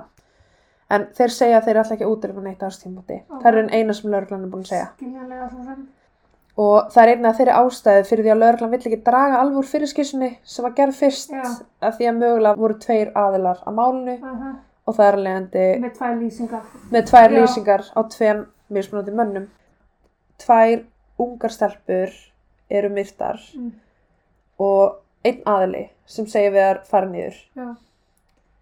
En þeir segja að þeir ætla ekki að útryfa neitt á þessu tímati. Það er einn eina sem lögreglan er búin að segja. Og það er einnig að þeirri ástæðu fyrir því að lögreglan vill ekki draga alveg úr fyrirskissunni sem var gerð fyrst Já. af því að mögulega voru tveir aðilar á málinu Uh og það er alvegandi Með tvær lýsingar. með tvær lýsingar á tveim mismunandi mönnum. Tvær ungar stelpur eru myrtar Mm. og einn aðili sem segir við þær fara niður. Já.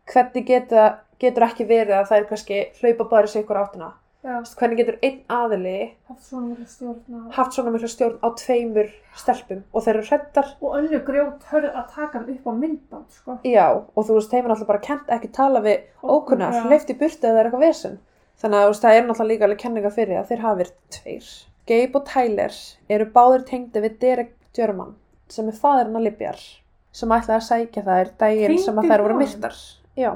Hvernig geta, getur ekki verið að það er kannski hlaupa bara sig ykkur áttina? Já. Hvernig getur einn aðili Haft svona miklu stjórn á. tveimur stelpum og þeir eru hrettar? Og önnu grjót hörð að taka hann upp á myndband, sko. Já, og þú veist, þeim er alltaf bara kent ekki tala við ókunnar, Já. leift í burtu eða eitthvað vesen. Þannig að það er náttúrulega líka alveg kenninga fyrir að þeir hafi verið tveir. Gabe og Tyler eru báðir tengdi við Derek German sem er faðurinn að Libjar sem ætlaði að sækja þær daginn sem að þær voru honum? myrtar. Já.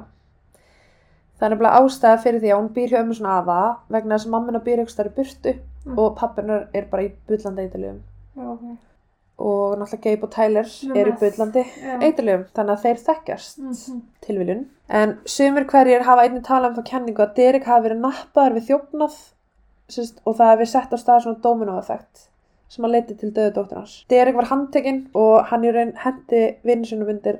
Það er nefnilega ástæða fyrir því að hún býr hjá ömmu svona afa vegna þess að mammina býr eitthvað stær í burtu Mm. og pappinar er bara í bullandi eitthilugum. Já, ok. Og náttúrulega Gabe og Tyler Sem eru í mest. bullandi Já. eitthilugum þannig að þeir þekkjast Mhm. tilviljun. En sumir hverjir hafa einnig talað um þá kenningu að Derek hafi verið nappaður við þjófnað sérst, og það hefði sett á stað svona dominoeffekt sem að leiti til döðu dóttur hans. Derek var handtekinn og hann í raun hendi vinnu sinum undir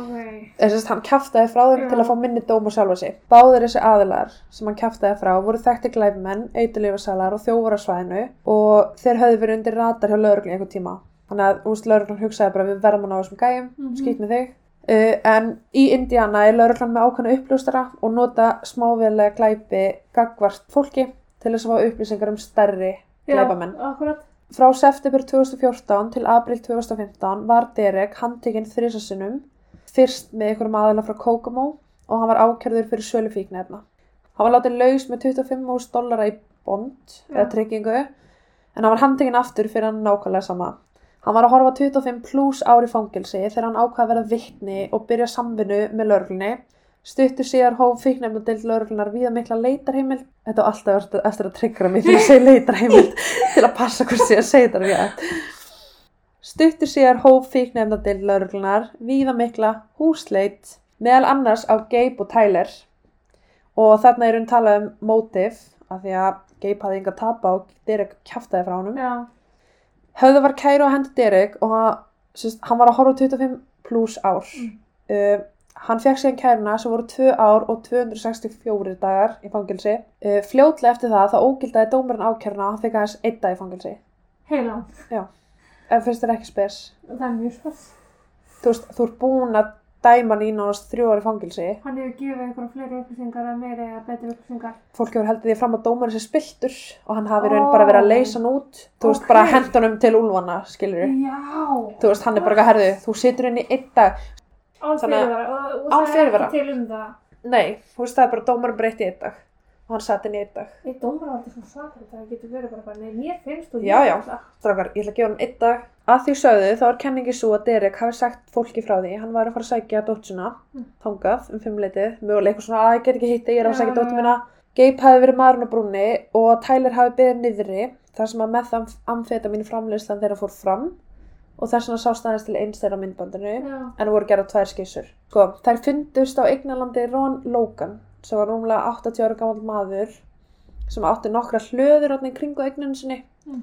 ok. Þess að hann kjaftaði frá þeim Já. til að fá minni dóm á sjálfa sig. Báðir þessi aðilar sem hann kjaftaði frá voru þekkti glæfumenn, eiturleifasalar og þjófar á svæðinu og þeir höfðu verið undir radar hjá lögreglun einhvern tíma. Þannig að úst lögreglun hugsaði bara við verðum að ná þessum gæjum, Mhm. skýt með þig. Uh, en í Indiana er lögreglan með ákvæmna uppljóstara og nota smáveðlega glæpi gagvart fólki til þess að fá upplýsingar um stærri glæpamenn. Já, akkurat. Frá september 2014 til april 2015 var Derek handtekinn þrísasinnum, fyrst með einhverjum aðeila frá Kokomo og hann var ákjörður fyrir sölu fíknefna. Hann var látið laus með 25.000 dollara í bond Já. eða tryggingu en hann var handtekinn aftur fyrir hann nákvæmlega sama. Hann var að horfa 25 pluss ári fangilsi þegar hann ákvaði að verða vittni og byrja samvinnu með lörglunni. Stuttur síðar hóf fíknefna deild lörglunar víða mikla leitarheimild. Þetta var alltaf eftir- að tryggra mig til að segja leitarheimild til að passa hvort sé að segja þetta rétt. Stuttur síðar hóf fíknefna deild lörglunar víða mikla húsleit meðal annars á Gabe og Tyler og þarna er hún talað um motive af því að Gabe hafði enga að tapa og Derek kjaftaði frá honum. Höfðu var kæru á hendi Derek og hann, sérst, hann var að horfa á 25 pluss ár. Mm. Uh, hann fekk síðan kæruna sem voru 2 ár og 264 dagar í fangilsi. Uh, fljótlega eftir það þá ógildaði dómarinn ákæruna og hann fekk aðeins einn dag í fangilsi. Heilan. En finnst þér ekki spes? Það er mjög spes. Þú veist, þú ert búin að dæma hann í nánast þrjú ári fangilsi. Hann hefur gefið einhverja fleiri upplýsingar eða meiri eða betri upplýsingar. Fólk hefur heldið því fram að dómarinn sé spiltur og hann hafi raun Ó. bara verið að leysa hann út. Þú veist, Ok. bara hent honum til úlfana, skilur Já. Þú veist, hann er bara eitthvað herðu, þú situr í einn dag. Án að- fyrirvara. Er ekki um. Nei, þú veist, það er bara dómarinn breytt í einn dag. Og hann satt inn í einn dag. Eitt dómar á þetta svo svakar það getur verið bara bara, nei, mér finnst og Já, ég já. Strákar, ég ætla að gefa hann einn dag. Að því sögðu, þá er kenningi svo að Derek hafi sagt fólki frá því. Hann var að fara að sækja dóttsuna, Mm. þangað, um fimmleitið. Mögulega eitthvað svona, að ég get ekki hitt þig, ég er að sækja mína. Gabe hafi verið maðurinn á brúnni og Tyler hafi beðið niðri þar sem að með amfetamin framleyslan þeirra fór fram og þess vegna sást aðeins til eins þeirra á myndbandinu Já. en það voru gerða tvær skissur. Sko, þær fundust á eignalandi Ron Logan sem var rúmlega 80 ára gammal maður sem átti nokkra hlöður átni kringu eigninu sinni Mm.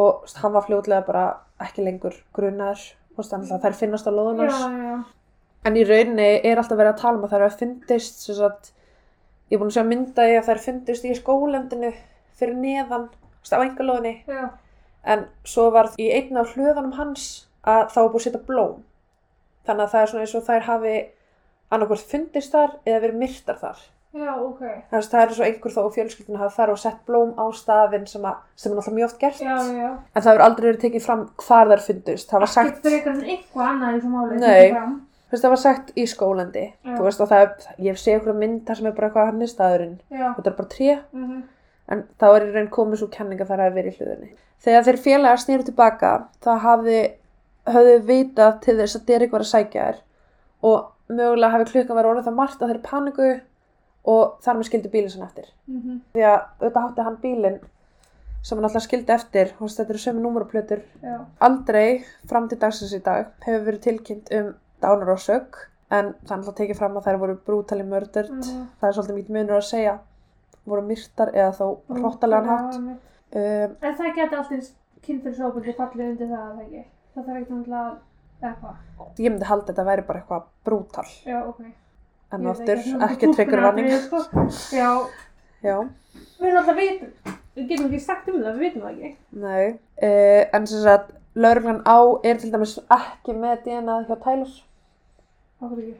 Og hann var fljótlega bara ekki lengur grunnar og þær finnast á já. en í rauninni er alltaf verið að tala um að þær hafa sagt, ég er búin að sjá mynda í að þær fundist í skólendinu fyrir neðan á engalóðinni en svo var í einn af hlöðunum hans að var búið að setja blóm. Þannig að það er svona eins og þær hafi annarkvort fundist þar eða verið myrtar þar Já, ok. þannig að það er svo einhver þó og fjölskyldinu hafa þar og sett blóm á staðinn sem, að, sem er náttúrulega mjög oft gert Já, já. en það hefur aldrei verið tekið fram hvar þær fundust það var Ekkert sagt, frekar en eitthvað annað í þessu máli. Nei. þú veist, það var sagt í skólandi Já. þú veist og það er, ég sé einhverja mynd þar sem er bara eitthvað hann er staðurinn Já. þetta er bara tré Mhm. en þá er í raun komið svo kenning að það hafi verið í hlutinni. Þegar þeir félagar snýru tilbaka, þá hafði, höfðu vitað til þess að Derek var að sækja þær og mögulega hafi klukkan verið orðið það margt að þeir paniku og þar með skildi bílinn sinna eftir. Mhm. Því að auðvitað hátti hann bílinn sem hann alltaf skildi eftir, og þetta eru sömu númuraplötur. Já. Aldrei fram til dagsins í dag hefur verið tilkynnt um dánarósök en það er alltaf tekið fram að þær voru brútali mördurt. Mhm. Það er svolítið mítið munur að segja voru myrtar eða hrottalegan hátt. Já, einmitt. Um, En það geti alltaf kynfyrirsóbuldi fallið undir það, eða ekki? Það þarf ekki náttúrulega eitthvað. ég myndi halda að þetta væri bara eitthvað brútal Já, ok. En aftur ekki, vanning túlkunaratriði, sko. Já, já, við alltaf vitum. Við getum ekki sagt um það, við vitum það ekki. nei uh, en sem sagt, lauruglan á er til dæmis ekki með DNA hjá Tyler Okkur ekki.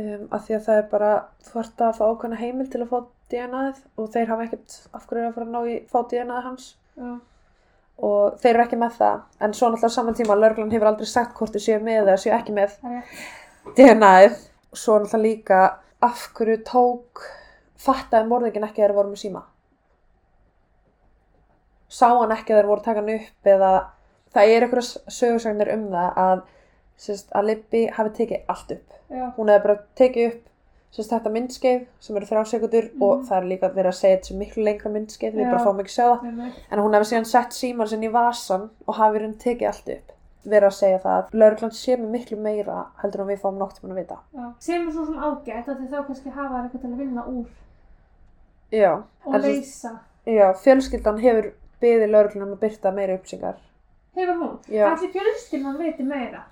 um, af því að það er bara þú ert að fá ákvæmna heimil til að fá DNA-ið og þeir hafa ekkert af hverju er að fara að ná í fá DNA-ið hans Já. og þeir eru ekki með það en svo náttúrulega saman tíma lauruglan hefur aldrei sagt hvort þau séu með eða séu ekki með. DNA-ið svo náttúrulega líka af hverju tók fattaði morðingin ekki að þeir voru með síma? Sá hann ekki að þeir voru að taka hann upp eða það er einhverja sögursagnir um það að, sérst, að Libby hafi tekið allt upp. Já. hún hefði bara tekið upp sérst, þetta myndskeið sem eru þrjá sekundur og Mhm. það er líka verið að segja þetta sem miklu lengra myndskeið við bara fáum ekki að sjá það. En hún hefði síðan sett síman sinn í vasan og hafi raun tekið allt upp verið að segja það að lauruglan sé með miklu meira heldur en við fáum nokt að vita Já. Sem er svo sem ágætt að þið þá kannski hafa eitthvað til að vinna úr já, og En leysa. já fjölskyldan hefur beðið lauruglan um að byrta meira upplýsingar Hefur hún? Allir fjölskyldan viti meira.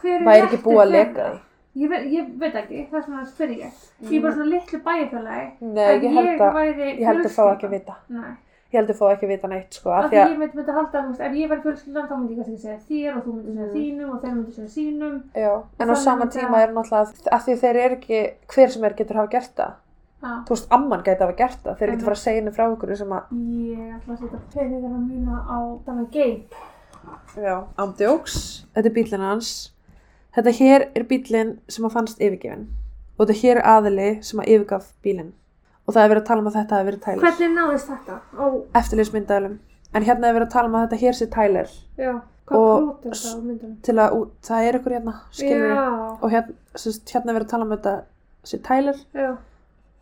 Hver er ekki búið að leka því Ég veit, ég veit ekki, það er svona að spyrja ég. Ég er bara svona litlu bæjarfélagi. nei, að ég held að væri ég held að fá ekki að vita Nei. Ég held að fá ekki að vita neitt sko Af því að ég myndi myndi halda, veist, ef ég væri fjölskyldan þá myndi ég kannski segja þér og þú myndi segja Mm. þínum og þeir myndi segja sínum. já, en á sama tíma að- er náttúrulega að því þeir eru ekki hver sem er getur hafa gert það þú veist, amman gæti hafa gert það þeir Mhm. getur fara að segja henni frá ykkur sem að Ég ætla að setja peningana mína á þannig geip. Já, ándjóks. Þetta er bílinn hans. Þetta hér er bílinn sem að fannst yfirgefin. Og þetta hér er aðili sem að yfirgaf bílinn. Og það er verið að tala um að þetta hefur verið Tyler. Hvernig náðist þetta? Ó, Eftirlýsmyndaðalum. En hérna er verið að tala um að þetta hér sé Tyler. já. Hvað Og- krót er það á myndunum? Til að, út, það er ykkur hérna, skilur Já, Og hérna, sérst, hérna er verið að tala um að þetta sé Tyler. já,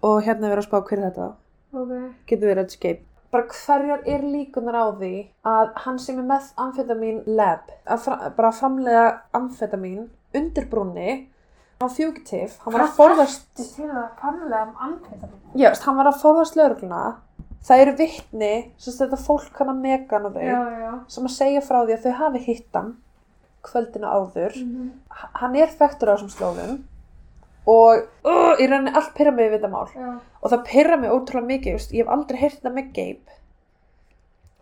Og hérna er verið að spá hver er þetta. ok. Getur verið að escape. Bara hverjar er líkunar á því að hann sem er með amfetamin lab, að fra, bara framlega amfetamin undir brúnni á fugitive, hann var að forðast til að kannlega um andfeta mín. Já, hann var að forðast lögregluna það eru vittni, sem þetta fólk hann að Megan og þau, Já, já. sem að segja frá því að þau hafi hitt hann kvöldina áður. Mhm. H- Hann er þekktur á þessum slóðum og uh, í rauninni allt pyrra mig við þetta mál. Já. Og það pyrra mig ótrúlega mikið, just, ég hef aldrei heyrt þetta með Gabe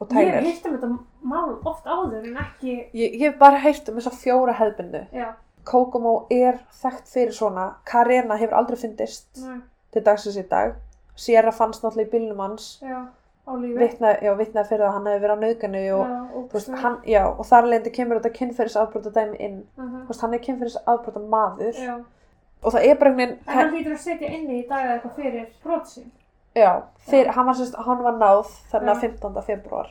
og Ég hef Tyler. hýrt um þetta mál oft áður en ekki, Ég, ég hef bara heyrt um þessa fjóra hefðbundu. já, Kokomo er þekkt fyrir svona. Karena hefur aldrei fyndist næ, til dagsins í dag. Sierra fannst náttúrulega í bílnum hans. já. Vitna, já, vitnaði fyrir að hann hefði verið á nauðganu og, Já, og þar leindi kemur þetta kynferðisafbrota dæmi inn. Mhm. Þú veist, hann er kynferðisafbrota maður Já. og það er bara einhvern En hann veginn, hlýtur að setja inni í dag eða eitthvað fyrir brot sín. já, fyrir, hann var, sérst, hann var náð þarna Já. 15. februar,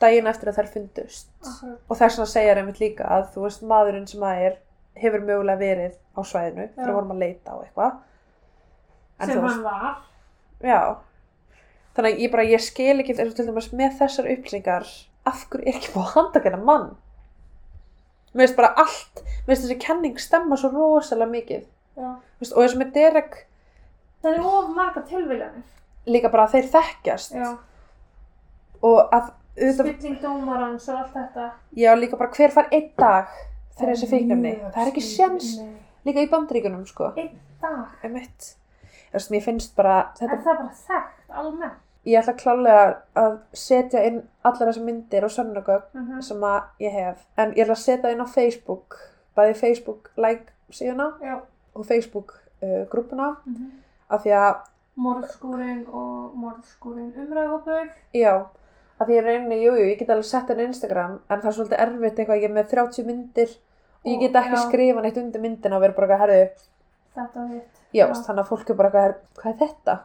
daginn eftir að þær fundust. Akkurat. Og þess vegna segja einmitt líka að, þú veist, maðurinn sem að er, hefur mögulega verið á svæðinu þegar vorum að leita á eitthvað. Sem hann var. Já. Þannig að ég bara, ég skil ekki eins og til dæmis með þessar upplýsingar af hverju er ekki búið að handtaka hennar mann? Mér finnst bara allt, mér finnst þessi kenning stemma svo rosalega mikið. Já. Og eins og með Derek Það er of marga tilviljanir. líka bara að þeir þekkjast Já. og að auðvitað, Spilling dómarans og allt þetta. já líka bara hver far einn dag fyrir þessi fíknefni. Mjög Það er ekki Nei. líka í bandaríkunum sko. Einn dag. Veist, mér finnst bara, Er þetta, það bara þekkt almennt? ég ætla klálega að setja inn allar þessar myndir og sönnugögn Mhm. sem að ég hef en ég ætla að setja inn á Facebook bæði Facebook like síðuna Já. og Facebook uh, grúpuna Mhm. af því að, Morðskúrin og morðskúrin umræðhópur. já af því ég reyni, jújú, jú, ég get alveg sett inn á Instagram en það er svolítið erfitt eitthvað, ég er með 30 myndir ég get ekki skrifa neitt undir myndina og vera bara eitthvað, herðu, Þetta og hitt. já, þannig að fólk er bara eitthvað, "Herðu, hvað er þetta?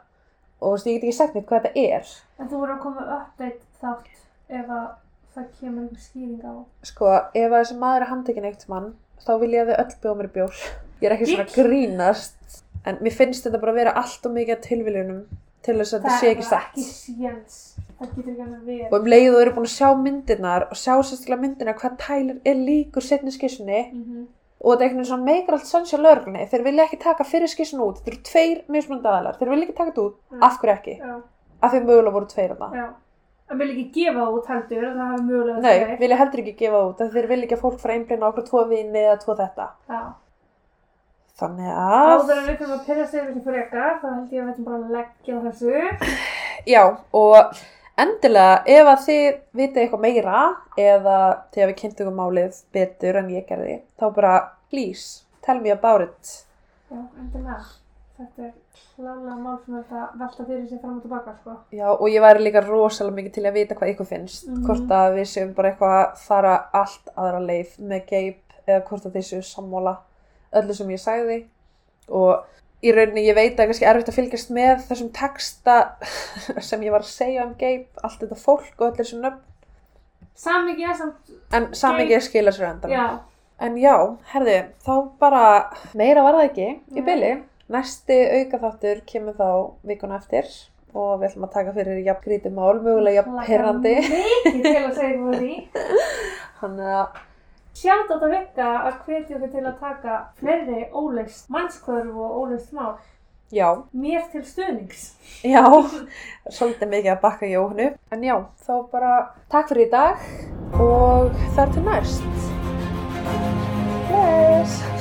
og veist, ég get ekki sagt neitt hvað þetta er En þú verður að koma með update þátt ef að það kemur einhver skýring á. sko, ef að þessi maður er handtekinn eitt mann þá vil ég að þau öll bjóða mér bjór ég er ekki svona að grínast en mér finnst þetta bara að vera allt og mikið tilviljunum til þess að þetta sé ekki satt ekki séns. Það og um leið og eru búin að sjá myndirnar og sjá sérstaklega myndina hvað Tyler er líkur setni skissunni Mm og þetta er einhvern veginn svona meikar allt sannsjá lögreglunni. Þeir vilja ekki taka fyrir skissun út. Þetta eru tveir mismunandi aðalar, þeir vilja ekki taka þetta út. Mm. af hverju ekki, Já, af því mögulega voru tveir þarna. Já. Það vil ekki gefa það út heldur, það hafi mögulega nei, tveir. vilja heldur ekki gefa það út. Af þeir vilja ekki að fólk fara einblina okkur tvo vini eða tvo þetta. Já. þannig að Áður en við fyrir að pyrra sig þessi frekar, þá held ég að við ætlum bara að leggja þessu. Já, og endilega ef að þið vitið eitthvað meira eða þegar við kynntum ykkur málið betur en ég gerði, þá bara please, tell me about it. Já, endilega. Þetta er klálega mál sem þetta velta fyrir sig fram og tilbaka, sko. Já, og ég væri líka rosalega mikið til að vita hvað ykkur finnst. Mhm. Hvort að við séum bara eitthvað að fara allt aðra leið með geip eða hvort að þið séu sammála öllu sem ég sagði. Og í rauninni ég veit að það er kannski erfitt að fylgjast með þessum texta sem ég var að segja um geip, allt þetta fólk og öll þessu nöfn. Samvikið er samt, En samingið skila sér endan. já, En já, herði, þá bara meira var það ekki í Nei. byli. Næsti aukaþáttur kemur þá vikuna eftir og við ætlum að taka fyrir jafn grítið mál, mögulega jafn perrandi. Mikið til að segja eitthvað því. Þannig að, Sjátt átt að vekka að hvetja okkur til að taka fleiri óleist mannskvörf og óleist mál. Já. Mér til stuðnings. Já, svolítið mikið að bakka jónu. En já, þá bara takk fyrir í dag og þar til næst. Yes!